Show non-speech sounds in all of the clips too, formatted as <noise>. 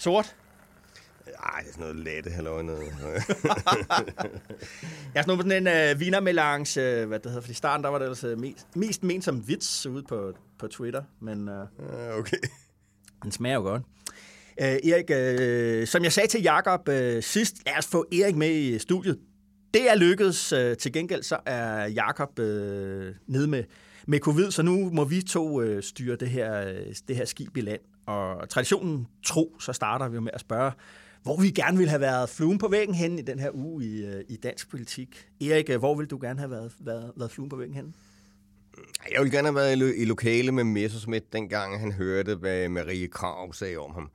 Sort. Ej, det er sådan noget lette, halløj, noget. <laughs> Jeg har snuppet sådan en uh, vinermelange, uh, hvad det hedder, fordi i starten der var det altså mest, mest ment som vits ude på, på Twitter, men uh, okay. den smager jo godt. Uh, Erik, uh, som jeg sagde til Jakob uh, sidst, lad os få Erik med i studiet. Det er lykkedes. Uh, til gengæld så er Jakob uh, nede med, med covid, så nu må vi to uh, styre det her, uh, det her skib i land. Og traditionen tro, så starter vi jo med at spørge, hvor vi gerne ville have været fluen på væggen hen i den her uge i, øh, i dansk politik. Erik, øh, hvor ville du gerne have været, været, været fluen på væggen hen? Jeg ville gerne have været i, lo- i lokale med Messerschmidt, dengang han hørte, hvad Marie Krav sagde om ham.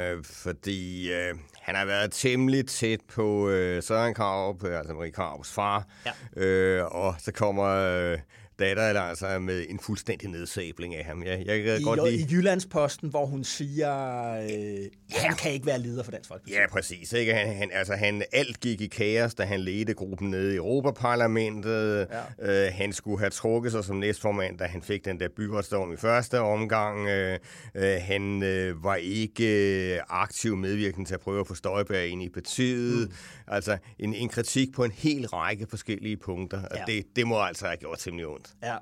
Øh, fordi øh, han har været temmelig tæt på øh, Søren Krav, altså Marie Kravs far. Ja. Øh, og så kommer øh, datter eller altså med en fuldstændig nedsabling af ham. Jeg, jeg kan I, godt I lide... Jyllandsposten, hvor hun siger, øh, han kan ikke være leder for Dansk Folkeparti. Ja, præcis. Ikke? Han, han, altså, han, alt gik i kaos, da han ledte gruppen nede i Europaparlamentet. Ja. Øh, han skulle have trukket sig som næstformand, da han fik den der byretsdom i første omgang. Øh, øh, han øh, var ikke øh, aktiv medvirkende til at prøve at få Støjberg ind i partiet. Mm. Altså, en, en kritik på en hel række forskellige punkter. Og Ja. det, det må altså have gjort temmelig ondt. Ja.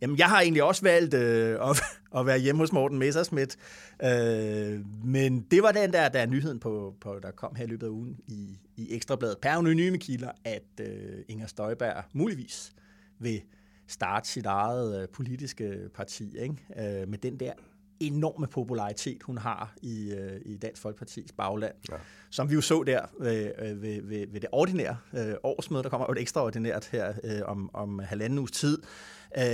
Jamen, jeg har egentlig også valgt øh, at, <laughs> at være hjemme hos Morten Messersmith. Øh, men det var den der, der er nyheden, på, på, der kom her i løbet af ugen i, i Ekstrabladet. Per anonyme kilder, at øh, Inger Støjberg muligvis vil starte sit eget øh, politiske parti ikke? Øh, med den der enorme popularitet, hun har i, øh, i Dansk Folkepartis bagland. Ja. Som vi jo så der ved, øh, ved, ved, ved det ordinære øh, årsmøde, der kommer jo et ekstraordinært her øh, om, om halvanden uges tid. Øh,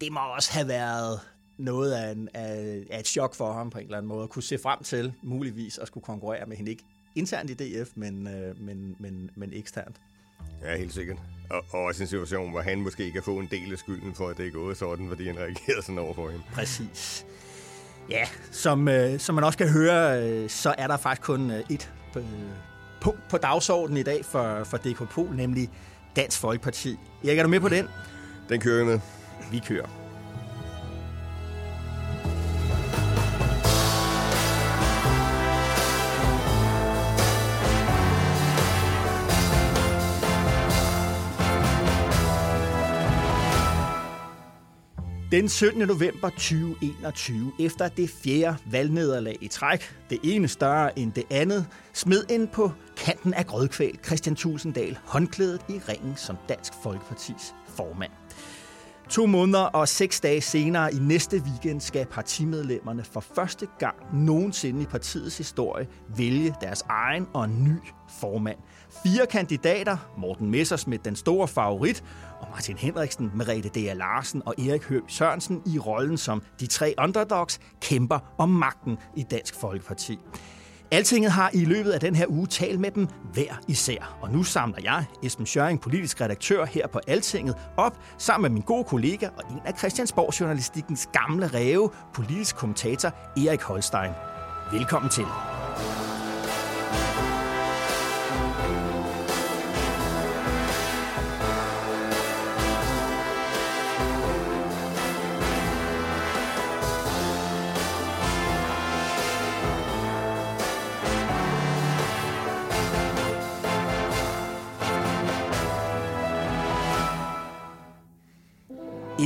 det må også have været noget af, en, af, af et chok for ham på en eller anden måde, at kunne se frem til muligvis at skulle konkurrere med hende, ikke internt i DF, men, øh, men, men, men eksternt. Ja, helt sikkert. Og, og også en situation, hvor han måske kan få en del af skylden for, at det er gået sådan, fordi han reagerede sådan over for hende. Præcis. Ja, som, øh, som man også kan høre, øh, så er der faktisk kun øh, et øh, punkt på dagsordenen i dag for, for DK Pol, nemlig Dansk Folkeparti. Erik, er du med på den? Den kører med. Vi kører. Den 17. november 2021, efter det fjerde valgnederlag i træk, det ene større end det andet, smed ind på kanten af grødkvæl Christian Tulsendal håndklædet i ringen som Dansk Folkepartis formand. To måneder og seks dage senere i næste weekend skal partimedlemmerne for første gang nogensinde i partiets historie vælge deres egen og ny formand. Fire kandidater, Morten Messersmith, den store favorit, og Martin Henriksen, Merete D.A. Larsen og Erik Høgh Sørensen i rollen som de tre underdogs, kæmper om magten i Dansk Folkeparti. Altinget har i løbet af den her uge talt med dem hver især. Og nu samler jeg, Esben Schøring, politisk redaktør her på Altinget, op sammen med min gode kollega og en af Christiansborg Journalistikens gamle ræve, politisk kommentator Erik Holstein. Velkommen til.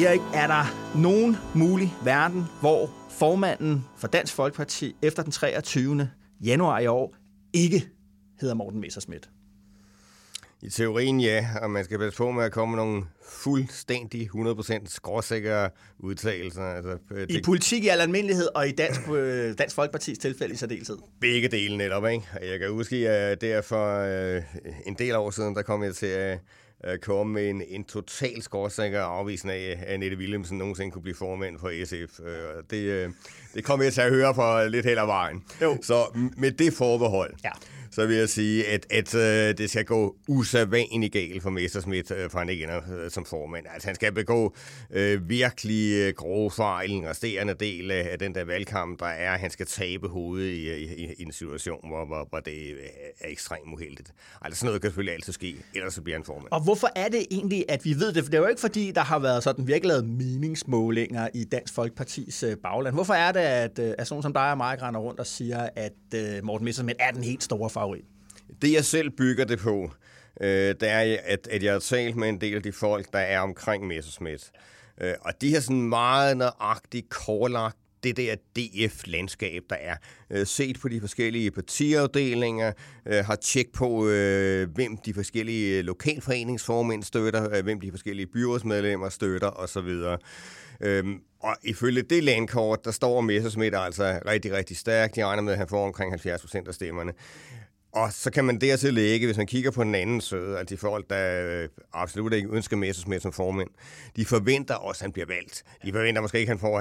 Erik, er der nogen mulig verden, hvor formanden for Dansk Folkeparti efter den 23. januar i år ikke hedder Morten Messerschmidt? I teorien ja, og man skal passe på med at komme med nogle fuldstændig 100% skråsikre udtalelser. Altså, det, I politik i al almindelighed, og i Dansk, øh, Dansk Folkepartis tilfælde i særdeleshed? Begge dele netop, ikke? Jeg kan huske, at der for øh, en del år siden, der kom jeg til at øh, komme med en, en total skråsikker afvisning af, at Annette Willemsen nogensinde kunne blive formand for SF. Øh, det, øh, det kom jeg til at høre for lidt ad vejen. Jo. Så med det forbehold, ja så vil jeg sige, at, at øh, det skal gå usædvanligt galt for Messerschmidt øh, for han ikke øh, som formand. Altså, han skal begå øh, virkelig øh, grove fejl en resterende del af den der valgkamp, der er. Han skal tabe hovedet i, i, i en situation, hvor, hvor, hvor det øh, er ekstremt uheldigt. Altså, sådan noget kan selvfølgelig altid ske, ellers så bliver han formand. Og hvorfor er det egentlig, at vi ved det? For det er jo ikke fordi, der har været sådan virkelig lavet meningsmålinger i Dansk Folkepartis øh, bagland. Hvorfor er det, at, øh, at sådan som dig og mig render rundt og siger, at øh, Morten Messerschmidt er den helt store favorit? Favorit? Det, jeg selv bygger det på, øh, det er, at, at jeg har talt med en del af de folk, der er omkring Messerschmidt. Øh, og de har sådan meget nøjagtigt korlagt det der DF-landskab, der er. Øh, set på de forskellige partiafdelinger, øh, har tjek på, øh, hvem de forskellige øh, lokalforeningsformænd støtter, øh, hvem de forskellige byrådsmedlemmer støtter osv. Øhm, og ifølge det landkort, der står Messerschmidt altså rigtig, rigtig stærkt. De regner med, at han får omkring 70 procent af stemmerne. Og så kan man dertil lægge, hvis man kigger på den anden side, at altså de folk, der øh, absolut ikke ønsker Messersmith som formand, de forventer også, at han bliver valgt. De forventer måske ikke, at han får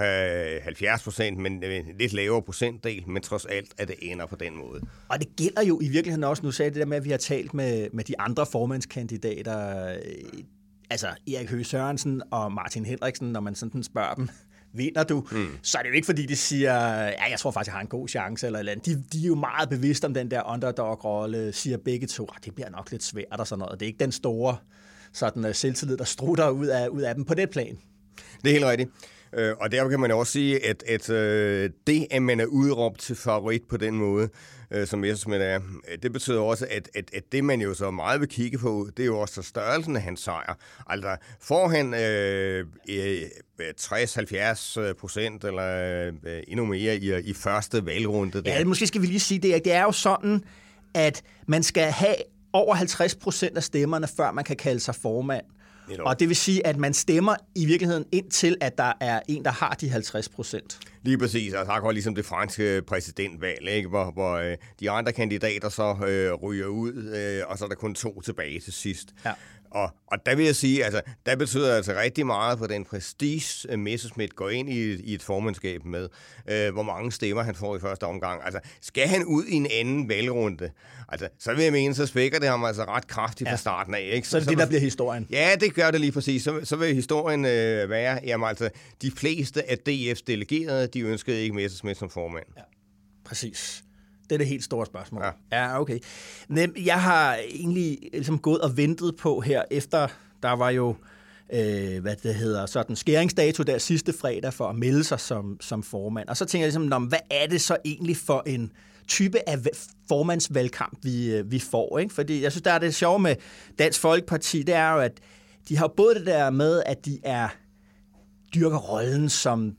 70 procent, men øh, en lidt lavere procentdel, men trods alt, at det ender på den måde. Og det gælder jo i virkeligheden også, nu sagde det der med, at vi har talt med, med de andre formandskandidater, øh, altså Erik Høgh Sørensen og Martin Henriksen, når man sådan spørger dem, vinder du, mm. så er det jo ikke, fordi de siger, ja, jeg tror faktisk, jeg har en god chance, eller, eller andet. De, de er jo meget bevidste om den der underdog-rolle, siger begge to, ah, det bliver nok lidt svært og sådan noget. Det er ikke den store sådan, uh, selvtillid, der strutter ud af, ud af dem på det plan. Det er helt rigtigt. Øh, og derfor kan man også sige, at, at øh, det, at man er udråbt til favorit på den måde, øh, som Messerschmidt er, øh, det betyder også, at, at, at det, man jo så meget vil kigge på, det er jo også størrelsen af hans sejr. Altså, får han øh, 60-70 procent eller øh, endnu mere i, i første valgrunde? Der. Ja, måske skal vi lige sige det. Det er jo sådan, at man skal have over 50 procent af stemmerne, før man kan kalde sig formand. Og det vil sige, at man stemmer i virkeligheden ind til, at der er en, der har de 50 procent. Lige præcis, og altså, akkurat ligesom det franske præsidentvalg, ikke? hvor, hvor øh, de andre kandidater så øh, ryger ud, øh, og så er der kun to tilbage til sidst. Ja. Og, og der vil jeg sige, altså, der betyder altså rigtig meget for den prestige, uh, Messerschmidt går ind i, i et formandskab med, uh, hvor mange stemmer han får i første omgang. Altså, skal han ud i en anden valgrunde, altså, så vil jeg mene, så svækker det ham altså ret kraftigt ja. fra starten af. Ikke? Så, så er det så, det, der bliver historien? Ja, det gør det lige præcis. Så, så vil historien uh, være, jamen altså, de fleste af DF's delegerede, de ønskede ikke Messerschmidt som formand. Ja, præcis. Det er det helt store spørgsmål. Ja, ja okay. Men jeg har egentlig ligesom gået og ventet på her, efter der var jo øh, hvad det hedder, sådan skæringsdato der sidste fredag for at melde sig som, som formand. Og så tænker jeg ligesom, hvad er det så egentlig for en type af formandsvalgkamp, vi, øh, vi får? Ikke? Fordi jeg synes, der er det sjove med Dansk Folkeparti, det er jo, at de har både det der med, at de er dyrker rollen som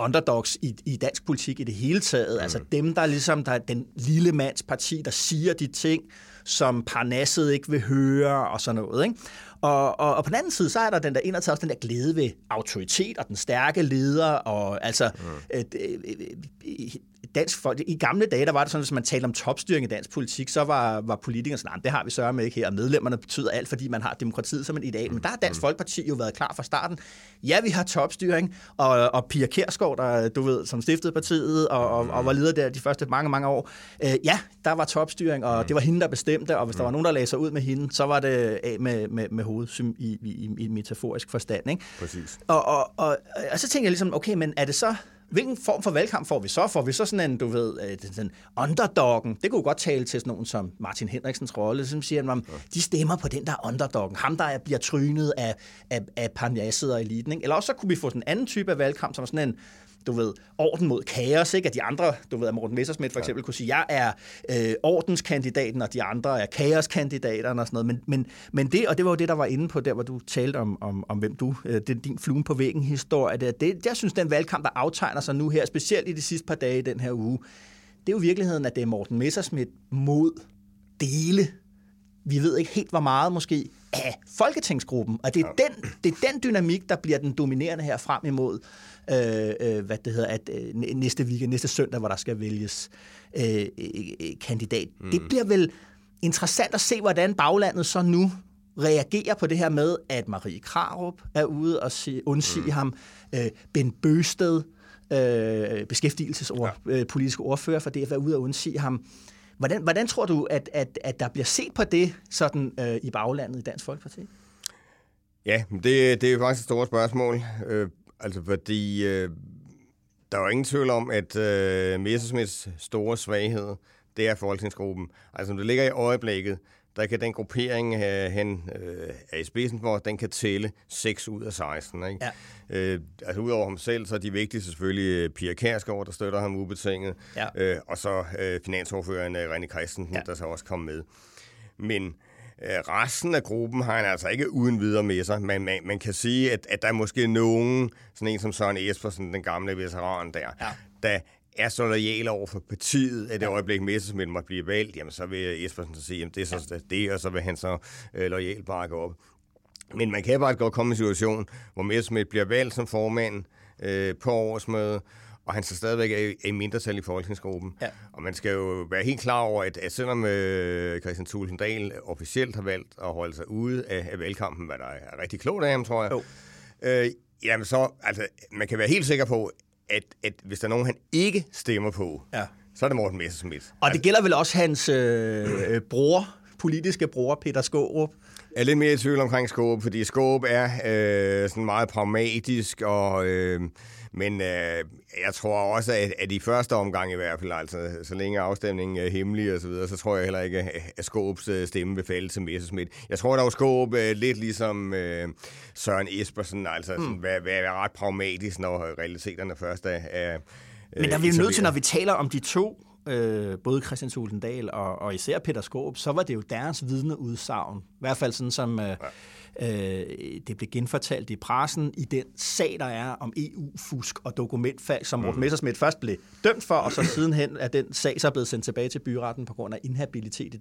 underdogs i, i dansk politik i det hele taget. Mm. Altså dem, der er ligesom der er den lille mands parti, der siger de ting, som Parnasset ikke vil høre og sådan noget. Ikke? Og, og, og på den anden side, så er der den der indertid også den der glæde ved autoritet og den stærke leder, og altså mm. øh, øh, dansk folk, i gamle dage, der var det sådan, hvis man talte om topstyring i dansk politik, så var, var politikerne sådan, det har vi sørget med ikke her, og medlemmerne betyder alt, fordi man har demokratiet som en ideal. Men der har Dansk mm. Folkeparti jo været klar fra starten. Ja, vi har topstyring, og, og Pia Kærsgaard, der, du ved, som stiftede partiet, og, og, og var leder der de første mange, mange år. Øh, ja, der var topstyring, og det var hende, der bestemte, og hvis der var nogen, der lagde sig ud med hende, så var det af med, med, med hovedet i, i, i, i metaforisk forstand. Ikke? Præcis. Og, og, og, og så tænker jeg ligesom, okay, men er det så hvilken form for valgkamp får vi så? Får vi så sådan en, du ved, øh, den underdoggen? Det kunne godt tale til sådan nogen som Martin Henriksens rolle, som siger, at de stemmer på den der underdoggen. Ham, der bliver trynet af, af, af parnasset og eliten. Ikke? Eller også så kunne vi få sådan en anden type af valgkamp, som sådan en, du ved, orden mod kaos, ikke? At de andre, du ved, at Morten Messersmith for eksempel ja. kunne sige, jeg er øh, ordenskandidaten, og de andre er kaoskandidaterne og sådan noget. Men, men, men det, og det var jo det, der var inde på der, hvor du talte om, om, om hvem du, øh, det, din fluen på væggen historie, det, det, jeg synes, den valgkamp, der aftegner sig nu her, specielt i de sidste par dage i den her uge, det er jo virkeligheden, at det er Morten Messersmith mod dele vi ved ikke helt, hvor meget måske af Folketingsgruppen. Og det er, ja. den, det er den dynamik, der bliver den dominerende her frem imod øh, øh, hvad det hedder, at øh, næste weekend, næste søndag, hvor der skal vælges øh, øh, kandidat. Mm. Det bliver vel interessant at se, hvordan baglandet så nu reagerer på det her med, at Marie Krarup er ude og sige, undsige mm. ham. Øh, ben Bøsted, øh, beskæftigelsespolitiske ja. Øh, ordfører for DF, er ude og undsige ham. Hvordan, hvordan tror du, at, at, at der bliver set på det sådan øh, i baglandet i Dansk Folkeparti? Ja, det, det er jo faktisk et stort spørgsmål. Øh, altså fordi øh, der er jo ingen tvivl om, at øh, Messersmiths store svaghed, det er folketingsgruppen. Altså som det ligger i øjeblikket, der kan den gruppering, øh, han øh, er i spidsen for, den kan tælle 6 ud af 16. Ikke? Ja. Øh, altså udover ham selv, så er de vigtigste selvfølgelig øh, Pia Kærsgaard, der støtter ham ubetinget, ja. øh, og så øh, finansordføreren øh, René Christensen, ja. der så også kom med. Men øh, resten af gruppen har han altså ikke uden videre med sig. Man, man, man kan sige, at, at der er måske nogen, sådan en som Søren Espersen, den gamle veteran der, ja. der er så lojal over for partiet, at det ja. øjeblik Messersmith måtte blive valgt, jamen så vil Espersen så sige, at det er så ja. det, og så vil han så øh, lojalt bakke op. Men man kan bare godt komme i en situation, hvor Messersmith bliver valgt som formand øh, på årsmødet, og han så stadigvæk er i mindretal i folketingsgruppen. Ja. Og man skal jo være helt klar over, at, at selvom øh, Christian Thulesen Dahl officielt har valgt at holde sig ude af, af valgkampen, hvad der er rigtig klogt af ham, tror jeg, øh, jamen så, altså, man kan være helt sikker på, at, at hvis der er nogen, han ikke stemmer på, ja. så er det Morten Messerschmidt. Og altså, det gælder vel også hans øh, øh, bror, politiske bror, Peter Skårup? Jeg er lidt mere i tvivl omkring Skåb, fordi Skåb er øh, sådan meget pragmatisk og... Øh, men øh, jeg tror også, at, at i første omgang i hvert fald, altså så længe afstemningen er hemmelig og så videre, så tror jeg heller ikke, at Skåbs øh, stemme vil falde til Messerschmidt. Jeg tror dog, Skåb øh, lidt ligesom øh, Søren Espersen, altså mm. sådan, være, være ret pragmatisk, når realiteterne først er... er øh, Men der er vi jo nødt til, når vi taler om de to øh, både Christian Tulsendal og, og især Peter Skåb, så var det jo deres vidneudsagn. I hvert fald sådan som... Øh, ja Øh, det blev genfortalt i pressen i den sag, der er om EU-fusk og dokumentfald, som Morten mm. Messersmith først blev dømt for, og så sidenhen er den sag så blevet sendt tilbage til byretten på grund af inhabilitet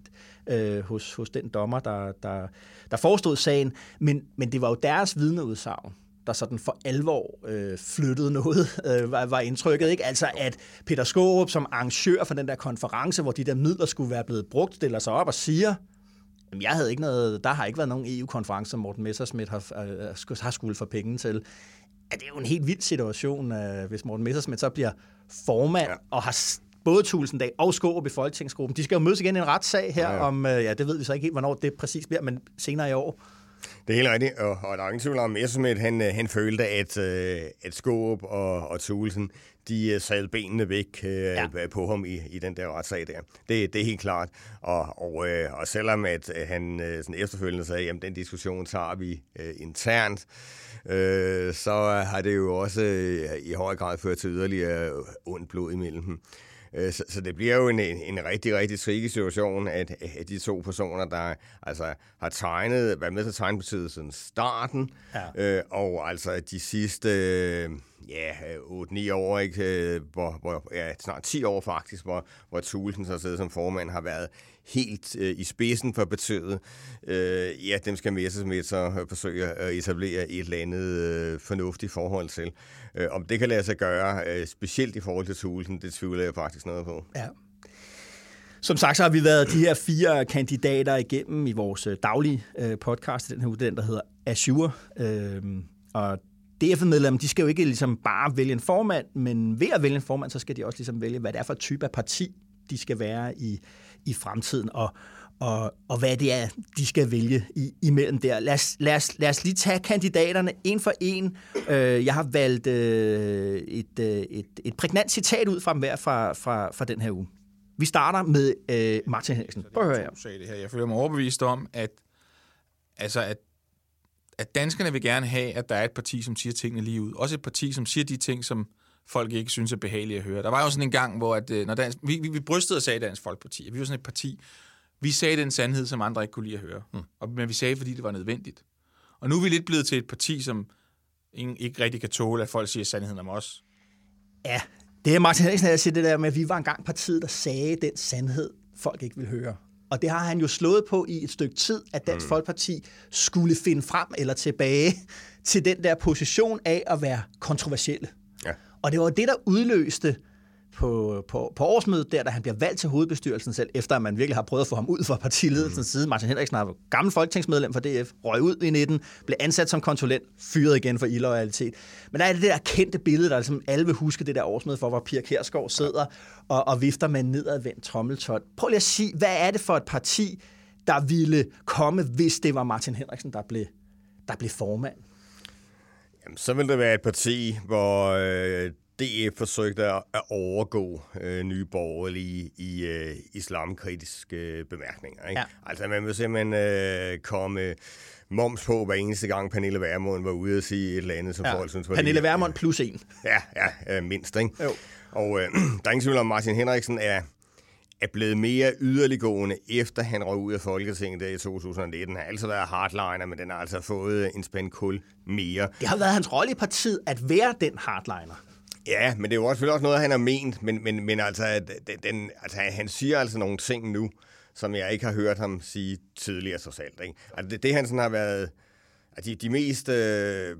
øh, hos, hos den dommer, der, der, der forestod sagen. Men, men det var jo deres vidneudsagn, der sådan for alvor øh, flyttede noget, øh, var, var indtrykket. Ikke? Altså at Peter Skårup som arrangør for den der konference, hvor de der midler skulle være blevet brugt, stiller sig op og siger, Jamen, jeg havde ikke noget, der har ikke været nogen EU-konference, som Morten Messersmith har, øh, har skulle få penge til. Ja, det er jo en helt vild situation, øh, hvis Morten Messersmith så bliver formand ja. og har både Tulsendal og Skårup i Folketingsgruppen. De skal jo mødes igen i en retssag her ja, ja. om, øh, ja, det ved vi så ikke helt, hvornår det præcis bliver, men senere i år. Det er helt rigtigt, og, og der er ingen tvivl om, Messerschmidt, han, han følte, at, at Skåb og, og Tulsen, de uh, sad benene væk uh, ja. på ham i, i den der retssag der. Det, det er helt klart. Og, og, uh, og selvom at uh, han uh, sådan efterfølgende sagde, at den diskussion tager vi uh, internt, uh, så har det jo også uh, i høj grad ført til yderligere ondt blod imellem dem. Så, så det bliver jo en, en rigtig, rigtig tricky situation, at, at de to personer, der altså har tegnet, været med til at tegne partiet siden starten, ja. øh, og altså de sidste... Øh, ja, 8-9 år, ikke? Øh, hvor, hvor, ja, snart 10 år faktisk, hvor, hvor Thulesen så sidder som formand, har været helt øh, i spidsen for partiet. Øh, ja, dem skal med så øh, forsøge at øh, etablere et eller andet øh, fornuftigt forhold til. Øh, om det kan lade sig gøre, øh, specielt i forhold til Thulesen, det tvivler jeg faktisk noget på. Ja. Som sagt, så har vi været de her fire kandidater igennem i vores daglige øh, podcast, den her uddannelse, der hedder Azure. Øh, og DF-medlemmer, de skal jo ikke ligesom bare vælge en formand, men ved at vælge en formand, så skal de også ligesom vælge, hvad det er for type af parti, de skal være i, i fremtiden, og, og, og hvad det er, de skal vælge i, imellem der. Lad os, lad, os, lad os lige tage kandidaterne en for en. Øh, jeg har valgt øh, et, øh, et, et prægnant citat ud fra dem hver fra, fra, fra den her uge. Vi starter med øh, Martin Henriksen. Prøv at høre her. Det her. Jeg føler mig overbevist om, at, altså, at at danskerne vil gerne have, at der er et parti, som siger tingene lige ud. Også et parti, som siger de ting, som folk ikke synes er behagelige at høre. Der var jo sådan en gang, hvor at, øh, når dansk, vi, vi, vi brystede og sagde Dansk Folkeparti, at vi var sådan et parti, vi sagde den sandhed, som andre ikke kunne lide at høre. Mm. Og, men vi sagde, fordi det var nødvendigt. Og nu er vi lidt blevet til et parti, som ingen, ikke rigtig kan tåle, at folk siger sandheden om os. Ja, det er Martin Henriksen, der siger det der med, at vi var engang partiet, der sagde den sandhed, folk ikke vil høre. Og det har han jo slået på i et stykke tid, at Dansk mm. Folkeparti skulle finde frem eller tilbage til den der position af at være kontroversielle. Ja. Og det var det, der udløste på, på, på årsmødet der, da han bliver valgt til hovedbestyrelsen selv, efter at man virkelig har prøvet at få ham ud fra partiledelsens mm. side. Martin Henriksen er gammel folketingsmedlem for DF, røg ud i 19, blev ansat som konsulent, fyret igen for illoyalitet. Men der er det der kendte billede, der ligesom alle vil huske det der årsmøde for, hvor Pia Kærsgaard sidder og, og vifter med en nedadvendt trommeltot. Prøv lige at sige, hvad er det for et parti, der ville komme, hvis det var Martin Henriksen, der blev, der blev formand? Jamen, så vil det være et parti, hvor øh, DF forsøgte at, overgå øh, nye borgerlige i øh, islamkritiske øh, bemærkninger. Ikke? Ja. Altså, man vil simpelthen øh, komme moms på, hver eneste gang Pernille Vermund var ude og sige et eller andet, som ja. folk synes var Pernille Vermund plus en. Ja, ja øh, mindst. Ikke? Jo. Og øh, <clears throat> der er ingen tvivl om, Martin Henriksen er er blevet mere yderliggående, efter han røg ud af Folketinget der i 2019. Han har altid været hardliner, men den har altså fået en spænd kul mere. Det har været hans rolle i partiet at være den hardliner. Ja, men det er jo også, også noget, han har ment, men, men, men altså, den, altså, han siger altså nogle ting nu, som jeg ikke har hørt ham sige tidligere så selv. Ikke? Altså, det, det han sådan har været, altså, de, de mest øh,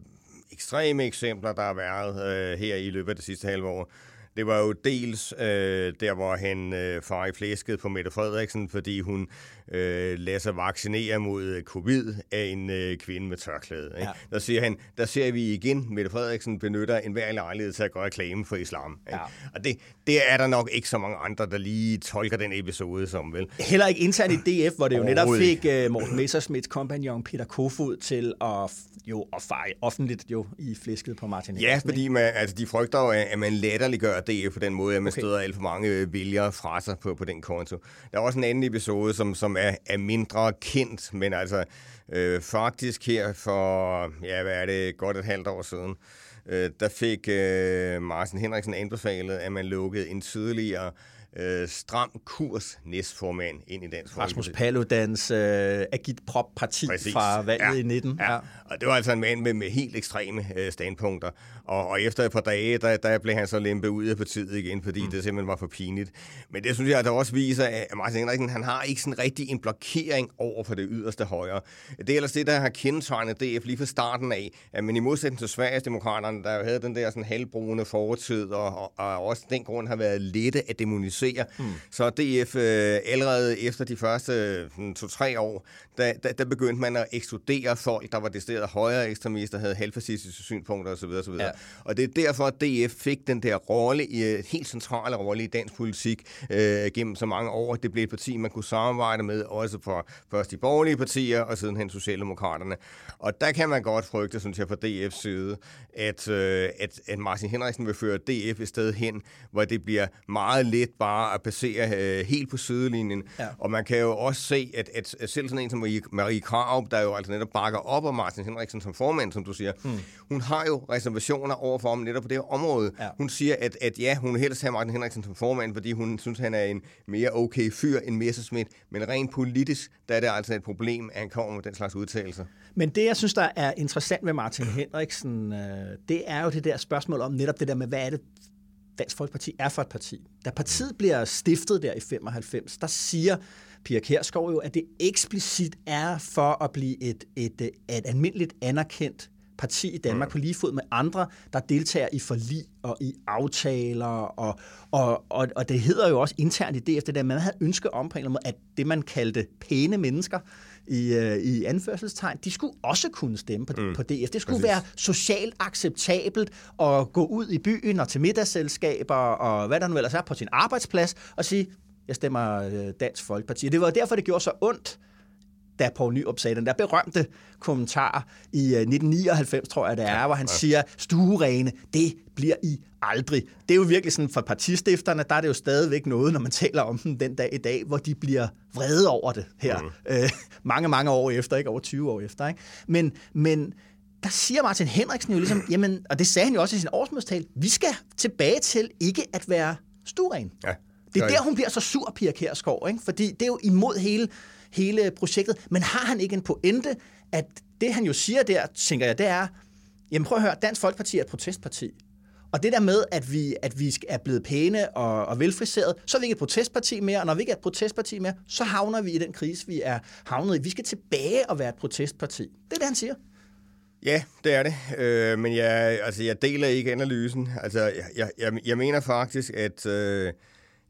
ekstreme eksempler, der har været øh, her i løbet af det sidste halve år, det var jo dels øh, der, hvor han øh, far i flæsket på Mette Frederiksen, fordi hun øh, lader sig vaccinere mod øh, covid af en øh, kvinde med tørklæde. Ikke? Ja. Der siger han, der ser vi igen, Mette Frederiksen benytter en hver lejlighed til at gøre reklame for islam. Ikke? Ja. Og det, det er der nok ikke så mange andre, der lige tolker den episode som, vel? Heller ikke internt i DF, hvor det jo netop fik uh, Morten Messersmiths kompagnon Peter Kofod til at jo at feje offentligt jo i flæsket på Martin Henriksen. Ja, fordi man, altså, de frygter jo, at man latterliggør DF på den måde, at man okay. støder alt for mange vælgere fra sig på, på den konto. Der er også en anden episode, som, som er, er mindre kendt, men altså øh, faktisk her for, ja, hvad er det, godt et halvt år siden, øh, der fik øh, Martin Henriksen anbefalet, at man lukkede en tidligere øh, stram kurs næstformand ind i Dansk Rasmus Paludans øh, agitprop-parti fra valget ja, i 19. Ja. ja, og det var altså en mand med, med helt ekstreme øh, standpunkter. Og, og efter et par dage, der, der blev han så lempet ud af partiet igen, fordi mm. det simpelthen var for pinligt. Men det synes jeg, der også viser, at Martin Henriksen, han har ikke sådan rigtig en blokering over for det yderste højre. Det er ellers det, der har kendetegnet DF lige fra starten af, at man i modsætning til Sverigesdemokraterne, der jo havde den der sådan halvbrune fortid, og, og, og også den grund har været lette at demonisere, mm. så DF øh, allerede efter de første to-tre år, der, der, der begyndte man at ekskludere folk, der var decideret højre ekstremister, havde halvfascistiske synspunkter osv. osv. Ja. Og det er derfor, at DF fik den der rolle, i, øh, helt centrale rolle i dansk politik øh, gennem så mange år. Det blev et parti, man kunne samarbejde med, også for først de borgerlige partier, og siden hen Socialdemokraterne. Og der kan man godt frygte, synes jeg, fra DF's side, at, øh, at, at Martin Henriksen vil føre DF et sted hen, hvor det bliver meget let bare at passere øh, helt på sidelinjen. Ja. Og man kan jo også se, at, at, selv sådan en som Marie, Krav, der jo altså netop bakker op om Martin Henriksen som formand, som du siger, mm. hun har jo reservationer over for ham netop på det her område. Ja. Hun siger, at, at ja, hun vil helst have Martin Henriksen som formand, fordi hun synes, han er en mere okay fyr end Messerschmidt, men rent politisk, der er det altså et problem, at han kommer med den slags udtalelser. Men det, jeg synes, der er interessant med Martin Henriksen, øh, det er jo det der spørgsmål om netop det der med, hvad er det, Dansk Folkeparti er for et parti. Da partiet bliver stiftet der i 95, der siger Pia Kærsgaard jo, at det eksplicit er for at blive et, et, et, et almindeligt anerkendt parti i Danmark mm. på lige fod med andre, der deltager i forlig og i aftaler, og, og, og, og det hedder jo også internt i DF, det der, man havde ønske om på en eller anden måde, at det, man kaldte pæne mennesker, i, uh, i anførselstegn, de skulle også kunne stemme på, mm. på DF. Det skulle Præcis. være socialt acceptabelt at gå ud i byen og til middagsselskaber og hvad der nu ellers er på sin arbejdsplads og sige, jeg stemmer øh, Dansk Folkeparti. Det var derfor, det gjorde så ondt, da Poul Nyrup sagde den der berømte kommentar i 1999, øh, tror jeg det er, ja, hvor han ja. siger, stuerene, det bliver I aldrig. Det er jo virkelig sådan, for partistifterne, der er det jo stadigvæk noget, når man <laughs> taler om dem den dag i dag, hvor de bliver vrede over det her. Mm. Øh, <laughs> mange, mange år efter, ikke over 20 år efter. Ikke? Men, men der siger Martin Henriksen jo ligesom, jamen, og det sagde han jo også i sin årsmødstal, vi skal tilbage til ikke at være stueren. Ja. Det er der, hun bliver så sur, Pia Kærsgaard, ikke? fordi det er jo imod hele hele projektet. Men har han ikke en pointe, at det han jo siger der, tænker jeg, det er, jamen prøv at høre, Dansk Folkeparti er et protestparti. Og det der med, at vi, at vi er blevet pæne og, og velfriseret, så er vi ikke et protestparti mere, og når vi ikke er et protestparti mere, så havner vi i den krise, vi er havnet i. Vi skal tilbage og være et protestparti. Det er det, han siger. Ja, det er det. Øh, men jeg, altså, jeg deler ikke analysen. Altså, jeg, jeg, jeg mener faktisk, at, øh,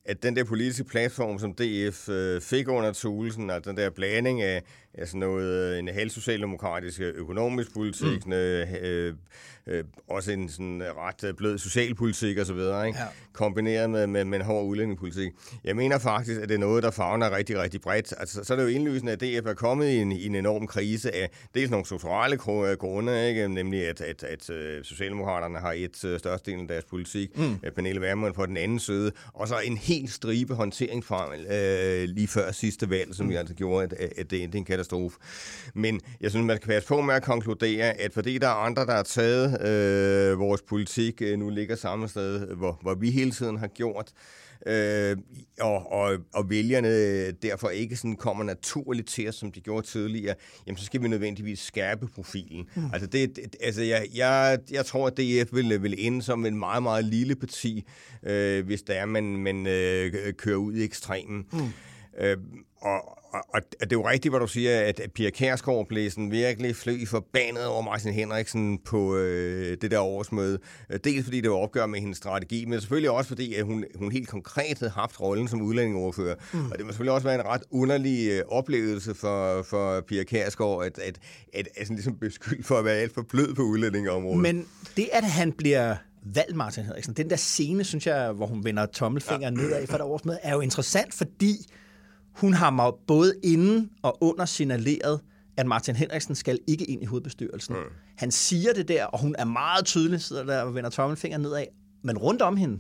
at den der politiske platform, som DF øh, fik under Thulesen, og den der blanding af, af sådan noget, en halvsocialdemokratisk økonomisk politik, mm. øh, øh, også en sådan ret blød socialpolitik og så videre, ikke? Ja. kombineret med, med, med en hård udlændingepolitik. Jeg mener faktisk, at det er noget, der fagner rigtig, rigtig bredt. Altså, så er det jo indlysende, at DF er kommet i en, i en enorm krise af dels nogle strukturelle grunde, ikke? nemlig at, at, at, at Socialdemokraterne har et størstedelen af deres politik, mm. Pernille Vermund på den anden side, og så en helt stribe håndteringsfejl øh, lige før sidste valg, som mm. jeg altså gjorde, at, at det endte en katastrofe. Men jeg synes, man skal passe på med at konkludere, at fordi der er andre, der har taget øh, vores politik øh, nu ligger samme sted, hvor, hvor vi hele tiden har gjort, øh, og, og, og vælgerne derfor ikke sådan kommer naturligt til os, som de gjorde tidligere, jamen så skal vi nødvendigvis skærpe profilen. Mm. Altså, det, det, altså jeg, jeg, jeg tror, at DF vil, vil ende som en meget, meget lille parti, øh, hvis der er, man, man øh, kører ud i ekstremen. Mm. Øh, og, og, det er jo rigtigt, hvad du siger, at Pia Kærsgaard blev sådan virkelig fløj forbandet over Martin Henriksen på øh, det der årsmøde. Dels fordi det var opgør med hendes strategi, men selvfølgelig også fordi, at hun, hun helt konkret havde haft rollen som udlændingeordfører. Mm. Og det må selvfølgelig også være en ret underlig øh, oplevelse for, for Pia Kærsgaard, at, at, at, at sådan ligesom beskyldt for at være alt for blød på udlændingeområdet. Men det, at han bliver valgt Martin Henriksen, den der scene, synes jeg, hvor hun vender tommelfingeren ja. nedad for det årsmøde, er jo interessant, fordi hun har mig både inden og under signaleret, at Martin Henriksen skal ikke ind i hovedbestyrelsen. Mm. Han siger det der, og hun er meget tydelig, sidder der og vender tommelfingeren nedad. Men rundt om hende,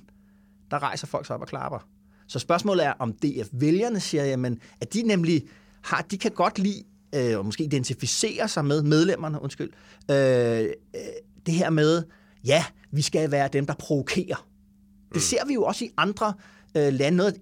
der rejser folk sig op og klapper. Så spørgsmålet er, om DF-vælgerne siger, jamen, at de nemlig har, de kan godt lide, øh, og måske identificere sig med medlemmerne, undskyld, øh, øh, det her med, ja, vi skal være dem, der provokerer. Det mm. ser vi jo også i andre øh, lande. Noget,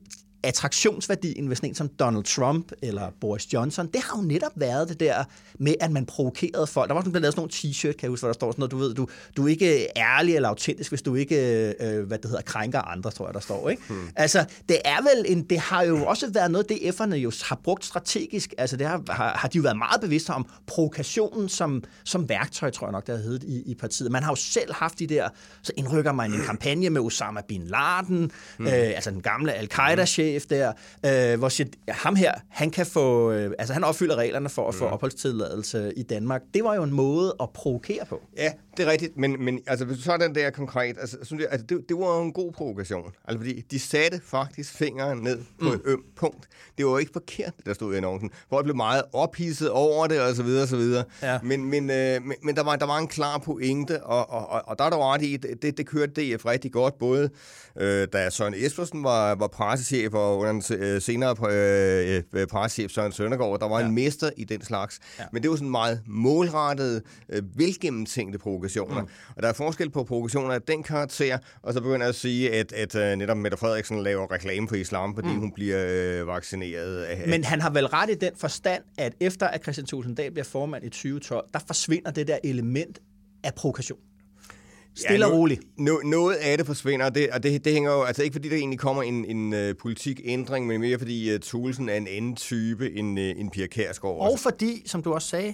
attraktionsværdien ved sådan en som Donald Trump eller Boris Johnson, det har jo netop været det der med, at man provokerede folk. Der var sådan blevet lavet sådan nogle t-shirt, kan jeg huske, hvor der står sådan noget, du ved, du, du er ikke ærlig eller autentisk, hvis du ikke, øh, hvad det hedder, krænker andre, tror jeg, der står, ikke? Hmm. Altså, det er vel en, det har jo også været noget, det F'erne jo har brugt strategisk, altså det har, har, har de jo været meget bevidste om, provokationen som, som værktøj, tror jeg nok, der har heddet i, i partiet. Man har jo selv haft de der, så indrykker man en kampagne med Osama Bin Laden, hmm. øh, altså den gamle Al-Qaida-chef, chef der, øh, hvor siger, ham her, han kan få, øh, altså han opfylder reglerne for at få mm. opholdstilladelse i Danmark. Det var jo en måde at provokere på. Ja, det er rigtigt, men, men altså, hvis du tager den der konkret, altså, synes jeg, altså, det, det var jo en god provokation. Altså, fordi de satte faktisk fingeren ned på mm. et øm punkt. Det var jo ikke forkert, der stod i annoncen. Folk blev meget ophidset over det, og så videre, og så videre. Ja. Men, men, øh, men, men der, var, der var en klar pointe, og, og, og, og der er der ret i, det, det kørte DF rigtig godt, både øh, da Søren Espersen var, var pressechef, og under øh, senere øh, øh, pressechef Søren Søndergaard, der var ja. en mester i den slags. Ja. Men det var sådan meget målrettet, øh, velgennemtænkte provokationer. Mm. Og der er forskel på provokationer af den karakter, og så begynder jeg at sige, at, at uh, netop Mette Frederiksen laver reklame for islam, fordi mm. hun bliver øh, vaccineret. Af, Men han har vel ret i den forstand, at efter at Christian Tulsendal bliver formand i 2012, der forsvinder det der element af provokation. Stille ja, og roligt. No, noget af det forsvinder, og det, og det, det hænger jo, altså ikke fordi der egentlig kommer en, en uh, politikændring, men mere fordi uh, Thulesen er en anden type end, uh, end Pia Kærsgaard. Og fordi, som du også sagde,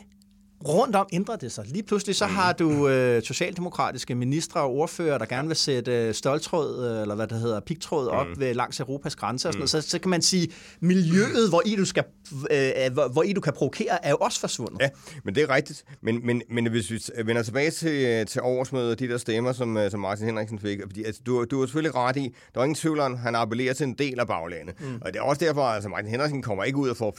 rundt om ændrer det sig. Lige pludselig så har du øh, socialdemokratiske ministre og ordfører, der gerne vil sætte øh, stoltråd, øh, eller hvad det hedder, pigtråd op mm. ved, langs Europas grænser. Og sådan mm. så, så kan man sige, miljøet, hvor i du, skal, øh, hvor, hvor i du kan provokere, er jo også forsvundet. Ja, men det er rigtigt. Men, men, men hvis vi vender tilbage til, til årsmødet, de der stemmer, som, øh, som Martin Henriksen fik, fordi altså, du, du er selvfølgelig ret i, der er ingen tvivl om, han appellerer til en del af baglandet. Mm. Og det er også derfor, at altså, Martin Henriksen kommer ikke ud og får